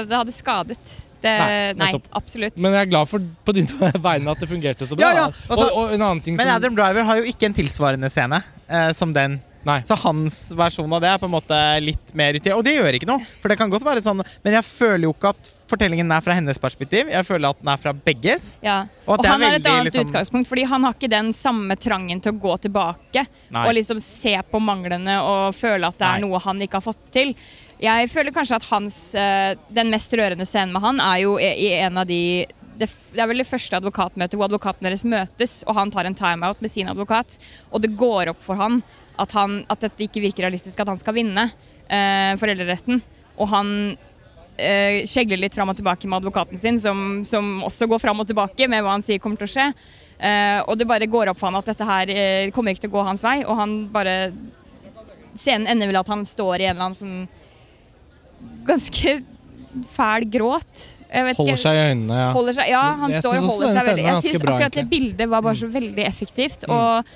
det hadde skadet. Det,
Nei,
nei, absolutt.
Men jeg er glad for på din vegne at det fungerte så bra.
Ja, ja, altså-
og, og en annen ting
Men
som
Adam Driver har jo ikke en tilsvarende scene eh, som den.
Nei.
Så hans versjon av det er på en måte litt mer uti. Og det gjør ikke noe, for det kan godt være sånn Men jeg føler jo ikke at fortellingen er fra hennes perspektiv. Jeg føler at den er fra begges.
Ja.
Og
Og, han har et annet
liksom-
utgangspunkt, fordi han har ikke den samme trangen til å gå tilbake
Nei.
og liksom se på manglene og føle at det er
Nei.
noe han ikke har fått til. Jeg føler kanskje at hans, eh, den mest rørende scenen med han er jo i en av de det, det er vel det første advokatmøtet hvor advokaten deres møtes, og han tar en timeout med sin advokat, og det går opp for han at, han, at dette ikke virker realistisk, at han skal vinne eh, foreldreretten. Og han eh, skjegler litt fram og tilbake med advokaten sin, som, som også går fram og tilbake med hva han sier kommer til å skje. Eh, og det bare går opp for han at dette her eh, kommer ikke til å gå hans vei, og han bare Scenen ender vel at han står i en eller annen sånn ganske fæl gråt. Vet
holder seg i øynene. Ja.
Seg, ja, han
Jeg
står og holder seg veldig. Jeg syns akkurat det bildet var bare så veldig effektivt. Og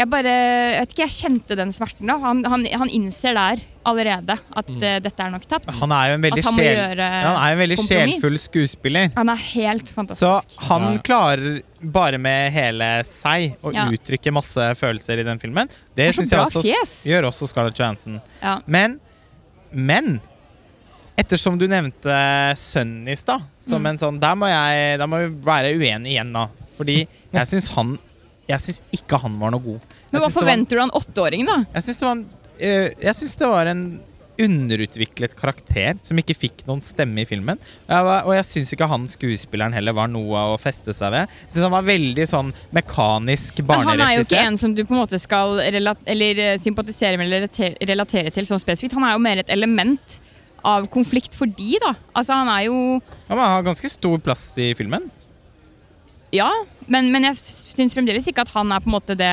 jeg bare Jeg vet ikke, jeg kjente den smerten da. Han, han, han innser der allerede at eh, dette er nok tapt.
Han er jo en veldig, sjel, ja, er en veldig sjelfull skuespiller.
Han er helt fantastisk.
Så han
Ja.
klarer bare med hele seg å
Ja.
uttrykke masse følelser i den filmen. Det
det
syns jeg også
fjes.
gjør også Scarlett Johansson.
Ja.
Men, men Ettersom du nevnte sønnen i stad, som
Mm.
en sånn Der må jeg Da må vi være uenig igjen, da. Fordi jeg syns han Jeg syns ikke han var noe god.
Men hva forventer du av en åtteåring, da?
Jeg syns det syns det var en underutviklet karakter som ikke fikk noen stemme i filmen. Jeg var, og jeg syns ikke han skuespilleren heller var noe å feste seg ved. Jeg synes Han var veldig sånn mekanisk
Men han er jo ikke en som du på en måte skal eller eh, sympatisere med eller relatere til sånn spesifikt. Han er jo mer et element av konflikt for de, da. Altså, han er jo
Han har ganske stor plass i filmen.
Ja, men, men jeg syns fremdeles ikke at han er på en måte det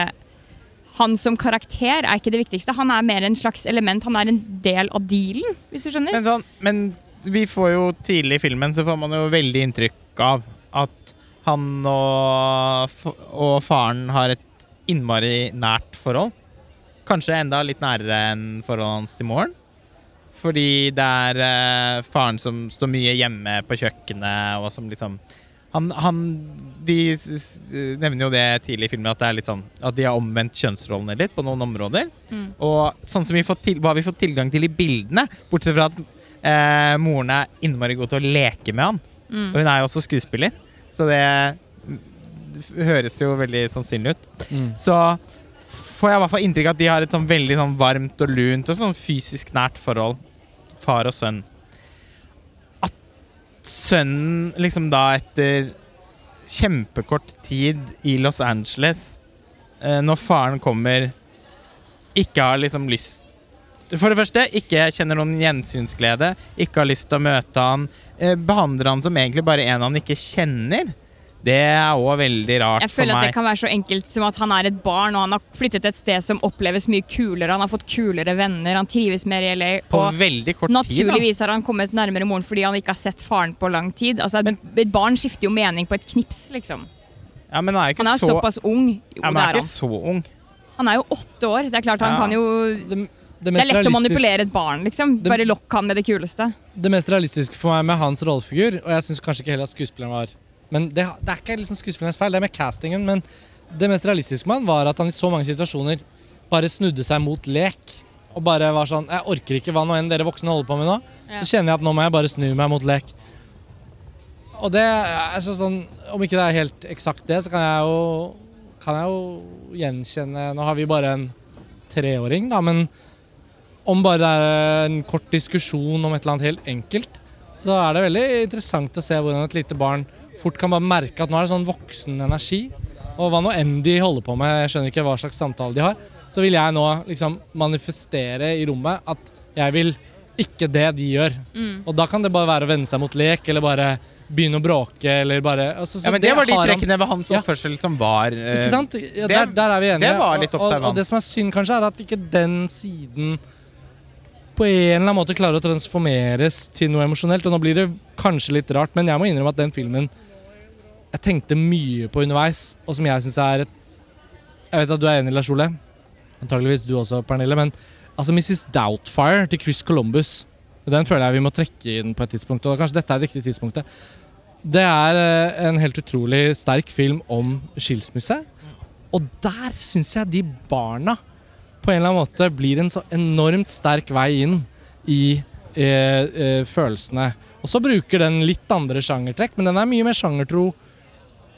Han som karakter er ikke det viktigste. Han er mer en slags element. Han er en del av dealen, hvis du skjønner.
Men, sånn, men vi får jo tidlig i filmen så får man jo veldig inntrykk av at han og, og faren har et innmari nært forhold. Kanskje enda litt nærere enn forholdet hans til moren. Fordi det er eh, faren som står mye hjemme på kjøkkenet, og som liksom han, han, De nevner jo det tidlig i filmen, at det er litt sånn At de har omvendt kjønnsrollene litt på noen områder.
Mm.
Og sånn som vi får til, hva har vi fått tilgang til i bildene, bortsett fra at eh, moren er innmari god til å leke med han.
Mm.
Og hun er jo også skuespiller, så det høres jo veldig sannsynlig ut.
Mm.
Så får jeg i hvert fall inntrykk av at de har et sånn veldig sånn varmt og lunt og sånn fysisk nært forhold, far og sønn. At sønnen liksom da etter kjempekort tid i Los Angeles, eh, når faren kommer, ikke har liksom lyst For det første, ikke kjenner noen gjensynsglede, ikke har lyst til å møte han, eh, behandler han som egentlig bare en han ikke kjenner. Det er òg veldig rart for meg.
Jeg føler at det kan være så enkelt som at han er et barn, og han har flyttet et sted som oppleves mye kulere. Han har fått kulere venner, han trives mer i LA.
På
Og
veldig kort tid. da.
naturligvis har han kommet nærmere moren fordi han ikke har sett faren på lang tid. Altså, men, et barn skifter jo mening på et knips, liksom.
Ja, men han er ikke
Han er
så,
såpass ung. Jo,
ja, men han
er
er ikke
han.
så ung.
Han er jo åtte år. Det er klart han
Ja.
kan jo
Det, det,
Det er lett å manipulere et barn, liksom.
Det-
Bare lokk han med det kuleste.
det mest realistiske for meg med hans rollefigur, og jeg syns kanskje ikke heller at skuespilleren var Men det, det er ikke liksom skuespillernes feil, det er med castingen, men det mest realistiske med han var at han i så mange situasjoner bare snudde seg mot lek. Og bare var sånn Jeg orker ikke hva nå enn dere voksne holder på med nå.
Ja.
Så kjenner jeg at nå må jeg bare snu meg mot lek. Og det er sånn Om ikke det er helt eksakt det, så kan jeg jo Kan jeg jo gjenkjenne Nå har vi bare en treåring, da, men om bare det er en kort diskusjon om et eller annet helt enkelt, så er det veldig interessant å se hvordan et lite barn fort kan bare merke at nå er det sånn voksen energi. Og hva nå enn de holder på med, jeg skjønner ikke hva slags samtale de har, så vil jeg nå liksom manifestere i rommet at jeg vil ikke det de gjør.
Mm.
Og da kan det bare være å vende seg mot lek, eller bare begynne å bråke, eller bare altså, så
Ja, men Det var de trekkene ved hans
Ja.
oppførsel som var uh,
ikke sant? Ja,
det-
der, der er vi enige.
det var litt
Og, og, og det som er synd, kanskje, er at ikke den siden på en eller annen måte klarer å transformeres til noe emosjonelt. Og nå blir det kanskje litt rart, men jeg må innrømme at den filmen jeg tenkte mye på underveis, og som jeg syns er et Jeg vet at du er enig, Lars Ole. Antakeligvis du også, Pernille. Men altså Mrs. Doubtfire til Chris Columbus, den føler jeg vi må trekke inn på et tidspunkt. Og kanskje dette er det riktige tidspunktet. Det er eh, en helt utrolig sterk film om skilsmisse. Og der syns jeg de barna på en eller annen måte blir en så enormt sterk vei inn i eh, eh, følelsene. Og så bruker den litt andre sjangertrekk, men den er mye mer sjangertro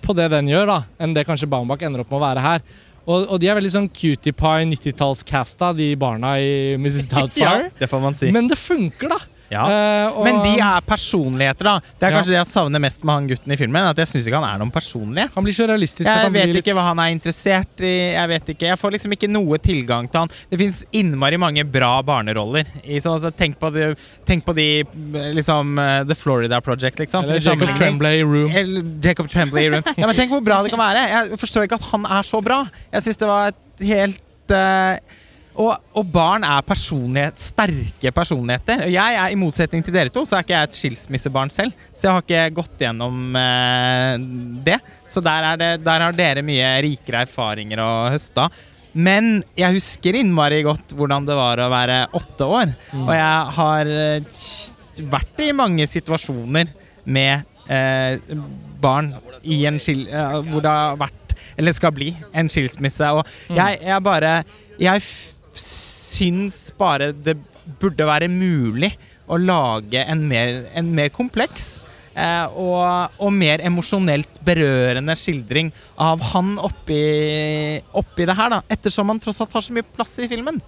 på det den gjør, da, enn det kanskje Baumbach ender opp med å være her. Og, og de er veldig sånn cutie pie 90-tallscasta, de barna i Mrs.
Ja,
Doubtfire.
det får man si.
Men det funker, da.
Ja.
Uh,
Men de er personligheter, da. Det er
Ja.
kanskje det jeg savner mest med han gutten i filmen. At jeg syns ikke han er noen personlig.
Han blir så realistisk
Jeg vet
blir litt
ikke hva han er interessert i. Jeg vet ikke Jeg får liksom ikke noe tilgang til han. Det fins innmari mange bra barneroller. I, så, altså, tenk, på de, tenk på de liksom eh, The Florida Project, liksom.
Eller Jacob. Tremblay i Room.
Eller Jacob Tremblay i Room. Ja, men tenk hvor bra det kan være. Jeg forstår ikke at han er så bra. Jeg syns det var et helt eh, og, og barn er personlighet, sterke personligheter. Og jeg er, I motsetning til dere to så er ikke jeg et skilsmissebarn selv. Så jeg har ikke gått gjennom eh, det. Så der, er det, der har dere mye rikere erfaringer å høste av. Men jeg husker innmari godt hvordan det var å være åtte år. Og jeg har eh, vært i mange situasjoner med eh, barn i en skil, eh, hvor det har vært, eller skal bli, en skilsmisse. Og jeg, jeg bare Jeg syns bare det burde være mulig å lage en mer, en mer kompleks eh, og, og mer emosjonelt berørende skildring av han oppi, oppi det her, da. Ettersom han tross alt har så mye plass i filmen.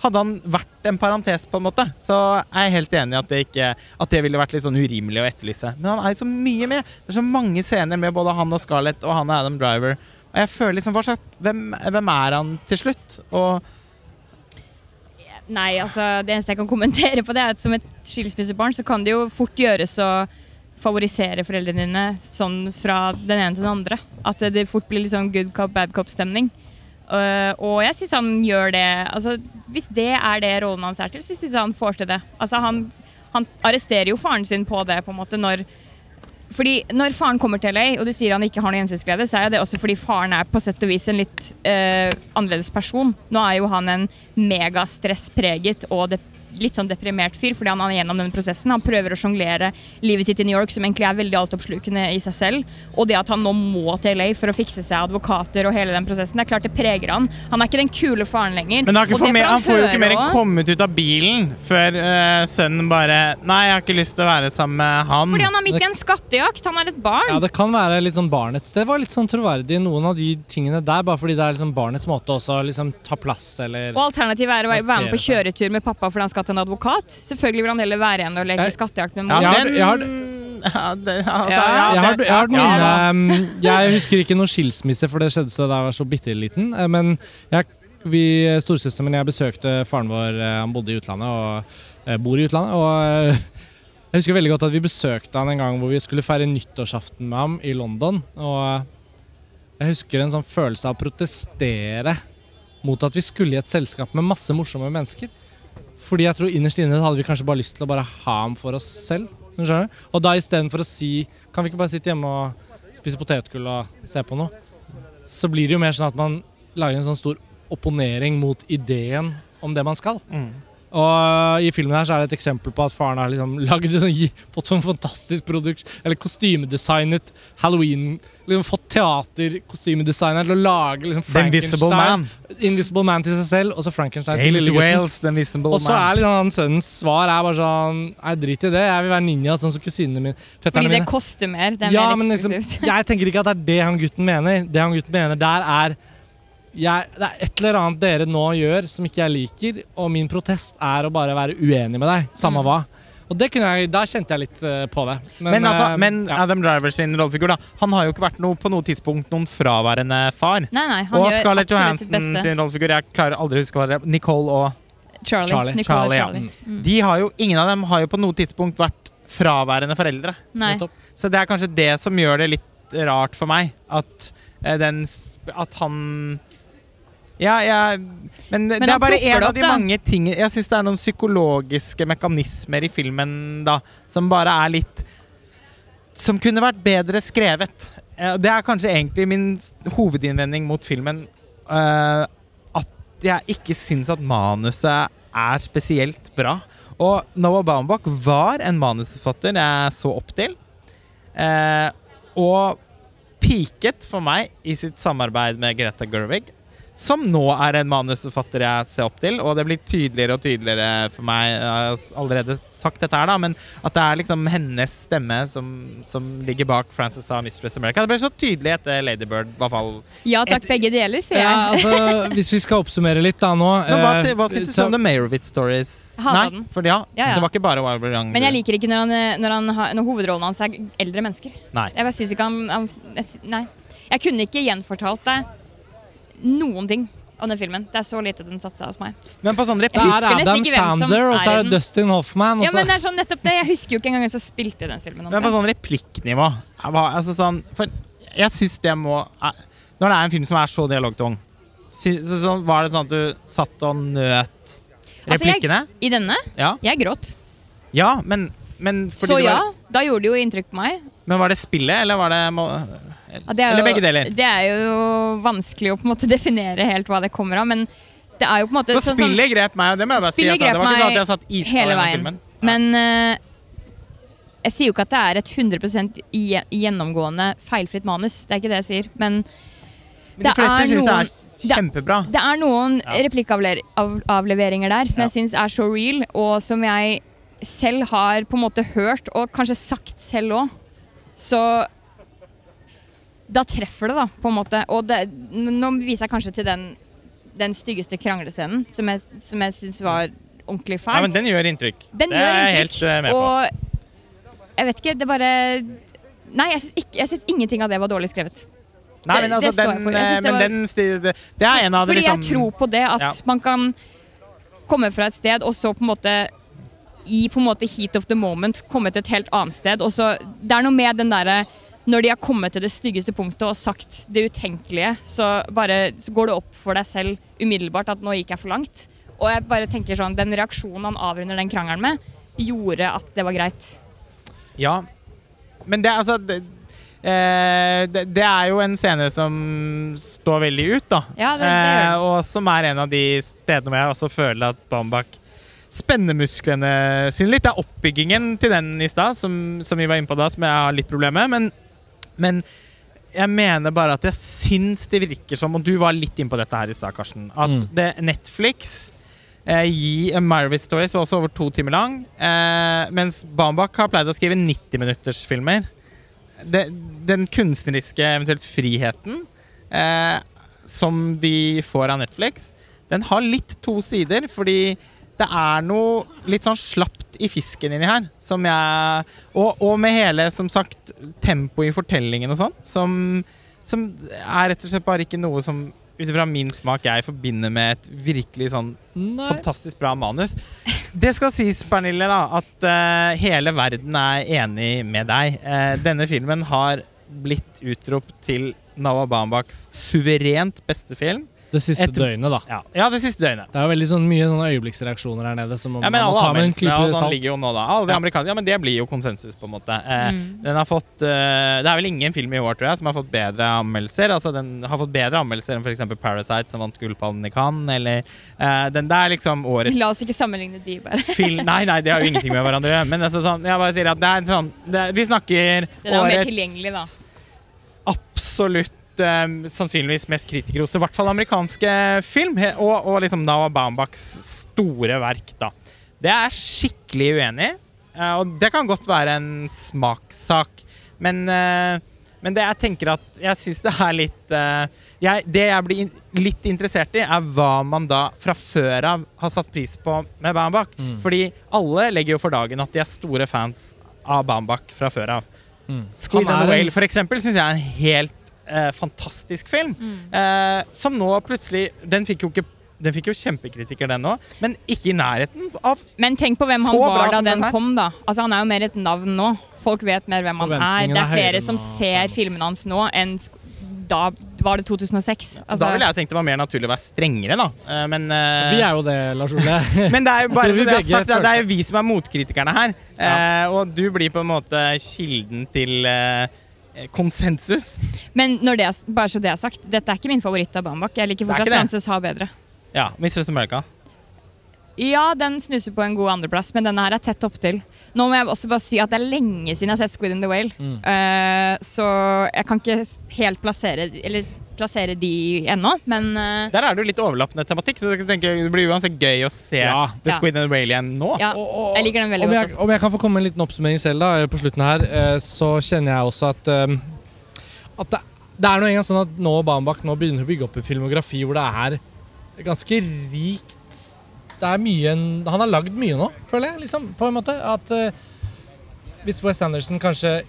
hadde han vært en parentes, på en måte, så er jeg helt enig i at det, ikke, at det ville vært litt sånn urimelig å etterlyse. Men han er så mye med. Det er så mange scener med både han og Scarlett og han og Adam Driver. Og jeg føler liksom, slags, hvem, hvem er han til slutt? Og
Nei, altså det eneste jeg kan kommentere på det, er at som et skilsmissebarn så kan det jo fort gjøres å favorisere foreldrene dine sånn fra den ene til den andre. At det fort blir litt sånn good cop, bad cop-stemning. Uh, og jeg syns han gjør det altså, Hvis det er det rollen hans er til, så syns jeg han får til det. Altså, han, han arresterer jo faren sin på det, på en måte, når fordi Når faren kommer til LA, og du sier han ikke har noe gjensynsglede, så er det også fordi faren er på sett og vis en litt uh, annerledes person. Nå er jo han en megastresspreget og det litt sånn deprimert fyr fordi han er gjennom denne prosessen. Han prøver å sjonglere livet sitt i New York, som egentlig er veldig altoppslukende i seg selv. Og det at han nå må til LA for å fikse seg advokater og hele den prosessen, det er klart det preger han. Han er ikke den kule faren lenger.
Men han,
får
med, han får jo ikke mer enn kommet ut av bilen før uh, sønnen bare Nei, jeg har ikke lyst til å være sammen med han.
Fordi han er midt i en skattejakt. Han er et barn.
Ja, Det kan være litt sånn barnets Det var litt sånn troverdig noen av de tingene der, bare fordi det er liksom barnets måte også å liksom ta plass, eller
Og alternativet er å være være med på kjøretur med pappa fordi han skal en advokat. Selvfølgelig vil han heller være igjen og leke
Jeg-
skattejakt med
ja,
mor.
Jeg har-
ja, altså,
jeg har, jeg har husker ikke noen skilsmisse, for det skjedde så da jeg var så bitte liten. eh, Men jeg, vi, storesøsteren min og jeg besøkte faren vår. eh, Han bodde i utlandet og eh, bor i utlandet. Og eh, jeg husker veldig godt at vi besøkte han en gang hvor vi skulle feire nyttårsaften med ham i London. Og eh, jeg husker en sånn følelse av å protestere mot at vi skulle i et selskap med masse morsomme mennesker. Fordi jeg tror innerst inne hadde vi kanskje bare lyst til å bare ha ham for oss selv. Skjønner? Og da istedenfor å si Kan vi ikke bare sitte hjemme og spise potetgull og se på noe? Så blir det jo mer sånn at man lager en sånn stor opponering mot ideen om det man skal.
Mm.
Og i filmen her så er det et eksempel på at faren har liksom lagd en fått sånn fantastisk produkt, eller kostymedesignet Halloween liksom Fått teaterkostymedesigneren til å lage liksom
The Invisible Man.
Invisible Man til seg selv, og så Frankenstein til
James
lillegutten.
Wales, The Invisible
Og så
Man.
er liksom han sønnens svar er bare sånn Nei, drit i det. Jeg vil være ninja, sånn som kusinene mine.
Fordi det
mine.
koster mer. Det er
Ja,
mer
men liksom,
eksklusivt.
jeg tenker ikke at det er det han gutten mener. Det han gutten mener der er jeg, Det er et eller annet dere nå gjør som ikke jeg liker, og min protest er å bare være uenig med deg, samme
Mm.
hva. Og det kunne jeg, Da kjente jeg litt eh, på det.
Men, altså,
eh,
men
ja.
Adam Driver sin rollefigur, da. Han har jo ikke vært noe, på noe tidspunkt noen fraværende far.
Nei, nei, han
Og
gjør
Scarlett
Johansen
sin rollefigur, jeg klarer aldri å huske hva det er. Nicole og
Charlie.
Charlie.
Nicole
Charlie, ja.
Charlie. Mm.
De har jo, Ingen av dem har jo på noe tidspunkt vært fraværende foreldre.
Nei.
Så det er kanskje det som gjør det litt rart for meg. At, eh, den, at han Ja, ja, Men, det er bare en av de
da.
mange tingene Jeg syns det er noen psykologiske mekanismer i filmen da som bare er litt Som kunne vært bedre skrevet. Det er kanskje egentlig min hovedinnvending mot filmen. Uh, at jeg ikke syns at manuset er spesielt bra. Og Noah Baumbach var en manusforfatter jeg så opp til. Uh, og piket for meg i sitt samarbeid med Greta Gerwig. Som nå er en manusforfatter jeg ser opp til, og det blir tydeligere og tydeligere for meg. Jeg har allerede sagt dette her, da, men at det er liksom hennes stemme som, som ligger bak Frances av Mistress America. Det ble så tydelig etter Ladybird, i hvert fall.
Ja takk,
Et-
begge deler, sier
Ja,
jeg.
altså, hvis vi skal oppsummere litt da nå
Men hva,
eh,
hva syns du
så-
om The Meyerowitz Stories? Nei, for ja,
Ja, ja.
det var ikke bare Wild Young.
Men jeg liker ikke når, han, eh, når, han når hovedrollen hans er eldre mennesker.
Nei.
Jeg bare synes ikke han, han jeg, Nei. Jeg kunne ikke gjenfortalt deg noen ting av den filmen. Det er så lite den satsa hos meg.
Men på sånn
Jeg
er Adam Sandler, og så
er
det. Dustin Hoffman.
Ja, men det er sånn nettopp det. Jeg husker jo ikke engang hvem som spilte den filmen.
Men på sånn replikknivå altså sånn, jeg syns det må Når det er en film som er så dialogtung, var det sånn at du satt og nøt
Altså, jeg-
replikkene?
I denne?
Ja.
Jeg gråt.
ja, men, men
Så ja,
var,
da gjorde det jo inntrykk på meg.
Men var det spillet, eller var det
det er jo-? Det er jo vanskelig å på en måte definere helt hva det kommer av, men det er jo på en måte
Så
sånn- sånn-
spillet grep meg, det må jeg bare si. Altså, det var ikke sånn at jeg satt iskald
hele veien.
filmen.
Men uh, jeg sier jo ikke at det er et 100 i- gjennomgående feilfritt manus. Det er ikke det jeg sier. Men
Men de fleste syns det er kjempebra.
det er noen
Ja.
replikkavleveringer der som
Ja.
jeg syns er så real, og som jeg selv har på en måte hørt, og kanskje sagt selv òg. Så da treffer det, da, på en måte. Og det, nå viser jeg kanskje til den den styggeste kranglescenen, som jeg, som jeg syns var ordentlig fæl.
Ja, men den gjør inntrykk.
Den
det
gjør
er jeg helt eh, med på.
Og jeg vet ikke, det bare Nei, jeg syns, ingenting av det var dårlig skrevet.
Nei, men altså,
det
den.
Jeg
eh, men
var-
den det, det er en av
Fordi
liksom
jeg tror på det, at
Ja.
man kan komme fra et sted, og så på en måte i på en måte heat of the moment komme til et helt annet sted. Og så, det er noe med den derre Når de har kommet til det styggeste punktet og sagt det utenkelige, så, bare, så går det opp for deg selv umiddelbart at nå gikk jeg for langt. Og jeg bare tenker sånn, Den reaksjonen han avrunder den krangelen med, gjorde at det var greit.
Ja. Men det, altså det, eh, det, det er jo en scene som står veldig ut, da.
Ja, det, det
Eh, og som er en av de stedene hvor jeg også føler at Bambak spenner musklene sine litt. Det er oppbyggingen til den i stad, som, som vi var inne på da, som jeg har litt problemer med. Men, men jeg mener bare at jeg syns det virker som, og du var litt inne på dette her i stad, Karsten, at
Mm.
det Netflix eh, gi A Marriott Stories var også over to timer lang, eh, mens Bambak har pleid å skrive 90-minuttersfilmer. Det, den kunstneriske eventuelt friheten eh, som de får av Netflix, den har litt to sider, fordi det er noe litt sånn slapt i fisken inni her. Som jeg Og, og med hele, som sagt, tempoet i fortellingen og sånn, som, som er rett og slett bare ikke noe som ut ifra min smak jeg forbinder med et virkelig sånn
Nei.
fantastisk bra manus. Det skal sies, Pernille, da, at uh, hele verden er enig med deg. Uh, denne filmen har blitt utropt til Nawa Bambaks suverent beste film.
Det siste
Et-
døgnet, da.
Ja, ja det siste døgnet.
Det er jo veldig sånn mye sånne øyeblikksreaksjoner her nede. Som
Ja, men alle
en
anmeldelsene og sånn
salt.
ligger jo nå, da. Alle de
Ja.
amerikanske, ja, men det blir jo konsensus, på en måte. Eh,
Mm.
Den har fått eh, Det er vel ingen film i år, tror jeg, som har fått bedre anmeldelser. Altså, den har fått bedre anmeldelser enn f.eks. Parasite, som vant Gullpallen i Cannes, eller eh, Den der liksom årets
La oss ikke sammenligne de, bare.
film Nei, nei, det har jo ingenting med hverandre. Men altså, sånn, jeg bare sier at det er sånn det, Vi snakker
Den er mer tilgjengelig, da.
absolutt eh, sannsynligvis mest kritikerroste, i hvert fall amerikanske film, og, og liksom Noah Baumbachs store verk, da. Det er jeg skikkelig uenig i, eh, og det kan godt være en smakssak, men, eh, men det jeg tenker at Jeg syns det er litt eh, jeg, Det jeg blir in litt interessert i, er hva man da fra før av har satt pris på med Baumbach.
Mm.
Fordi alle legger jo for dagen at de er store fans av Baumbach fra før av.
Mm.
Squid and the Whale for eksempel synes jeg er en helt eh, fantastisk film. Eh, som nå plutselig Den fikk jo ikke den fikk jo kjempekritikker, den òg, men ikke i nærheten av
Men tenk på hvem han var da
den
den kom, da. Altså, han er jo mer et navn nå. Folk vet mer hvem han er. Det
er
er flere som
nå.
ser filmene hans nå enn da var det 2006. Altså,
Da ville jeg tenkt det var mer naturlig å være strengere, da. Eh, men uh...
Vi er jo det, Lars Ole.
men det er jo bare så det jeg
har
sagt, det er- jo vi som er motkritikerne her. Eh, og du blir på en måte kilden til eh, konsensus.
Men det er, bare så det er sagt, dette er ikke min favoritt av Bambak. Jeg liker
er
fortsatt. Frances Ha bedre.
Ja, Mistress America.
Ja, den snuser på en god andreplass, men denne her er tett opptil. Nå må jeg også bare si at det er lenge siden jeg har sett Squid and the Whale.
Mm.
uh, så jeg kan ikke helt plassere, eller plassere de ennå, men uh,
Der er det jo litt overlappende tematikk, så jeg tenker det blir uansett gøy å se
Ja.
The
Ja.
Squid and the Whale igjen nå.
ja,
Og- og-
jeg liker den veldig
om
godt.
jeg,
også.
om jeg kan få komme med en liten oppsummering selv da, på slutten her, eh, så kjenner jeg også at, eh, at det, det er noe engang sånn at nå Bambak nå begynner å bygge opp en filmografi hvor det er ganske rikt Det er mye Han har lagd mye nå, føler jeg, liksom, på en måte. At uh, hvis West Anderson kanskje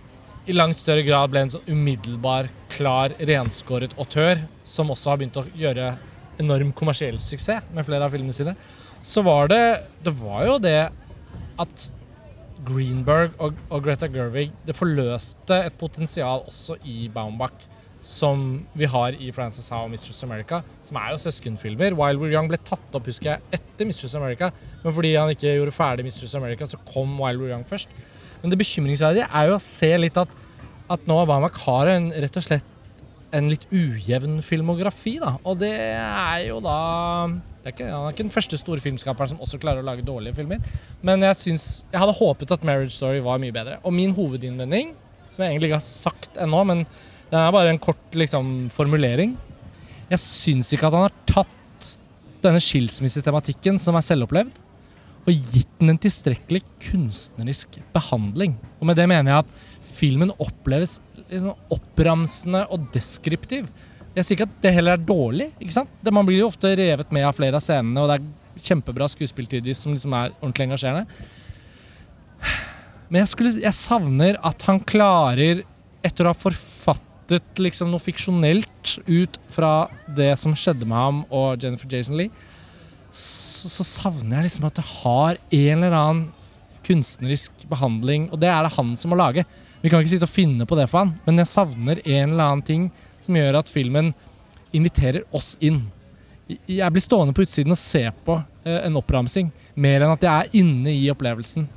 i langt større grad ble en sånn umiddelbar, klar, renskåret autør, som også har begynt å gjøre enorm kommersiell suksess med flere av filmene sine, så var det Det var jo det at Greenberg og, og Greta Gerwig det forløste et potensial også i Baumbach som vi har i Frances Howe og Mistress America, som er jo søskenfilmer. Wild We're Young ble tatt opp husker jeg, etter Mistress America, men fordi han ikke gjorde ferdig Mistress America, så kom Wild We're Young først. Men det bekymringsverdige er jo å se litt at, at Noah Baumbach har en, rett og slett en litt ujevn filmografi, da. Og det er jo da er ikke, Han er ikke den første store filmskaperen som også klarer å lage dårlige filmer. Men jeg, synes, jeg hadde håpet at Marriage Story var mye bedre. Og min hovedinnvending, som jeg egentlig ikke har sagt ennå, men det er bare en kort liksom, formulering Jeg syns ikke at han har tatt denne skilsmissetematikken, som er selvopplevd, og gitt den en tilstrekkelig kunstnerisk behandling. Og med det mener jeg at filmen oppleves liksom oppramsende og deskriptiv. Jeg sier ikke at det heller er dårlig. ikke sant? Det, man blir jo ofte revet med av flere av scenene, og det er kjempebra skuespill som liksom er ordentlig engasjerende. Men jeg, skulle, jeg savner at han klarer, etter å ha forfattet liksom noe fiksjonelt ut fra det som skjedde med ham og Jennifer Jason Lee, så, så savner jeg liksom at det har en eller annen kunstnerisk behandling, og det er det han som må lage. Vi kan ikke sitte og finne på det for han, men jeg savner en eller annen ting som gjør at filmen inviterer oss inn. Jeg blir stående på utsiden og se på eh, en oppramsing, mer enn at jeg er inne i opplevelsen.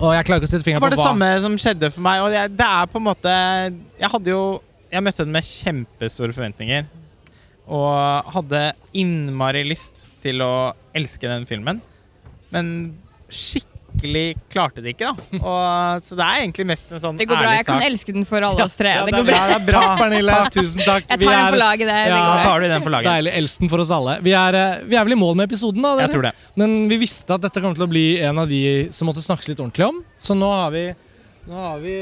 Og jeg klarer ikke å sette
Det
fingeren
var
på
det
hva
samme som skjedde for meg. Og det er på en måte Jeg hadde jo Jeg møtte den med kjempestore forventninger. Og hadde innmari lyst til å elske den filmen. Men skikkelig klarte det ikke, da. Og, så det er egentlig mest en sånn
Det går bra.
ærlig
Jeg kan elske den for alle oss tre.
Ja,
det
det er
går bra.
Ja, det er bra.
Takk, Pernille. Tusen takk.
Jeg
Vi
tar den for laget. Det, det
Ja,
går bra.
tar du den for laget.
Deilig. Elsten for oss alle. Vi er, eh, vi er vel i mål med episoden, da?
Jeg tror det.
Men vi visste at dette kom til å bli en av de som måtte snakkes litt ordentlig om. Så nå har vi, nå har vi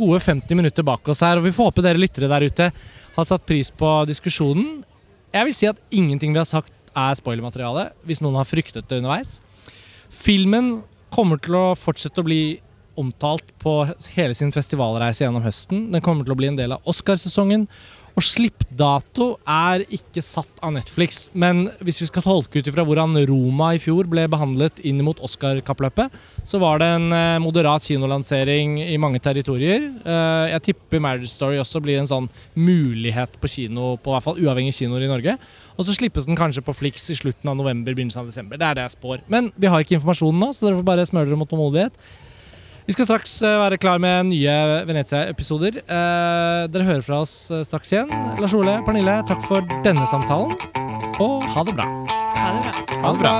gode 50 minutter bak oss her, og vi får håpe dere lyttere der ute har satt pris på diskusjonen. Jeg vil si at ingenting vi har sagt er spoilermateriale, hvis noen har fryktet det underveis. Filmen kommer til å fortsette å bli omtalt på hele sin festivalreise gjennom høsten. Den kommer til å bli en del av Oscarsesongen. Og slippdato er ikke satt av Netflix. Men hvis vi skal tolke ut ifra hvordan Roma i fjor ble behandlet inn mot Oscar-kappløpet, så var det en eh, moderat kinolansering i mange territorier. Eh, jeg tipper Marriage Story også blir en sånn mulighet på kino, på hvert fall uavhengige kinoer i Norge. Og så slippes den kanskje på Flix i slutten av november, begynnelsen av desember. Det er det jeg spår. Men vi har ikke informasjonen nå, så dere får bare smøre dere mot tålmodighet. Vi skal straks eh, være klar med nye Venezia-episoder. Eh, dere hører fra oss eh, straks igjen. Lars Ole, Pernille, takk for denne samtalen. Og ha det bra.
Ha det bra.
Ha det bra.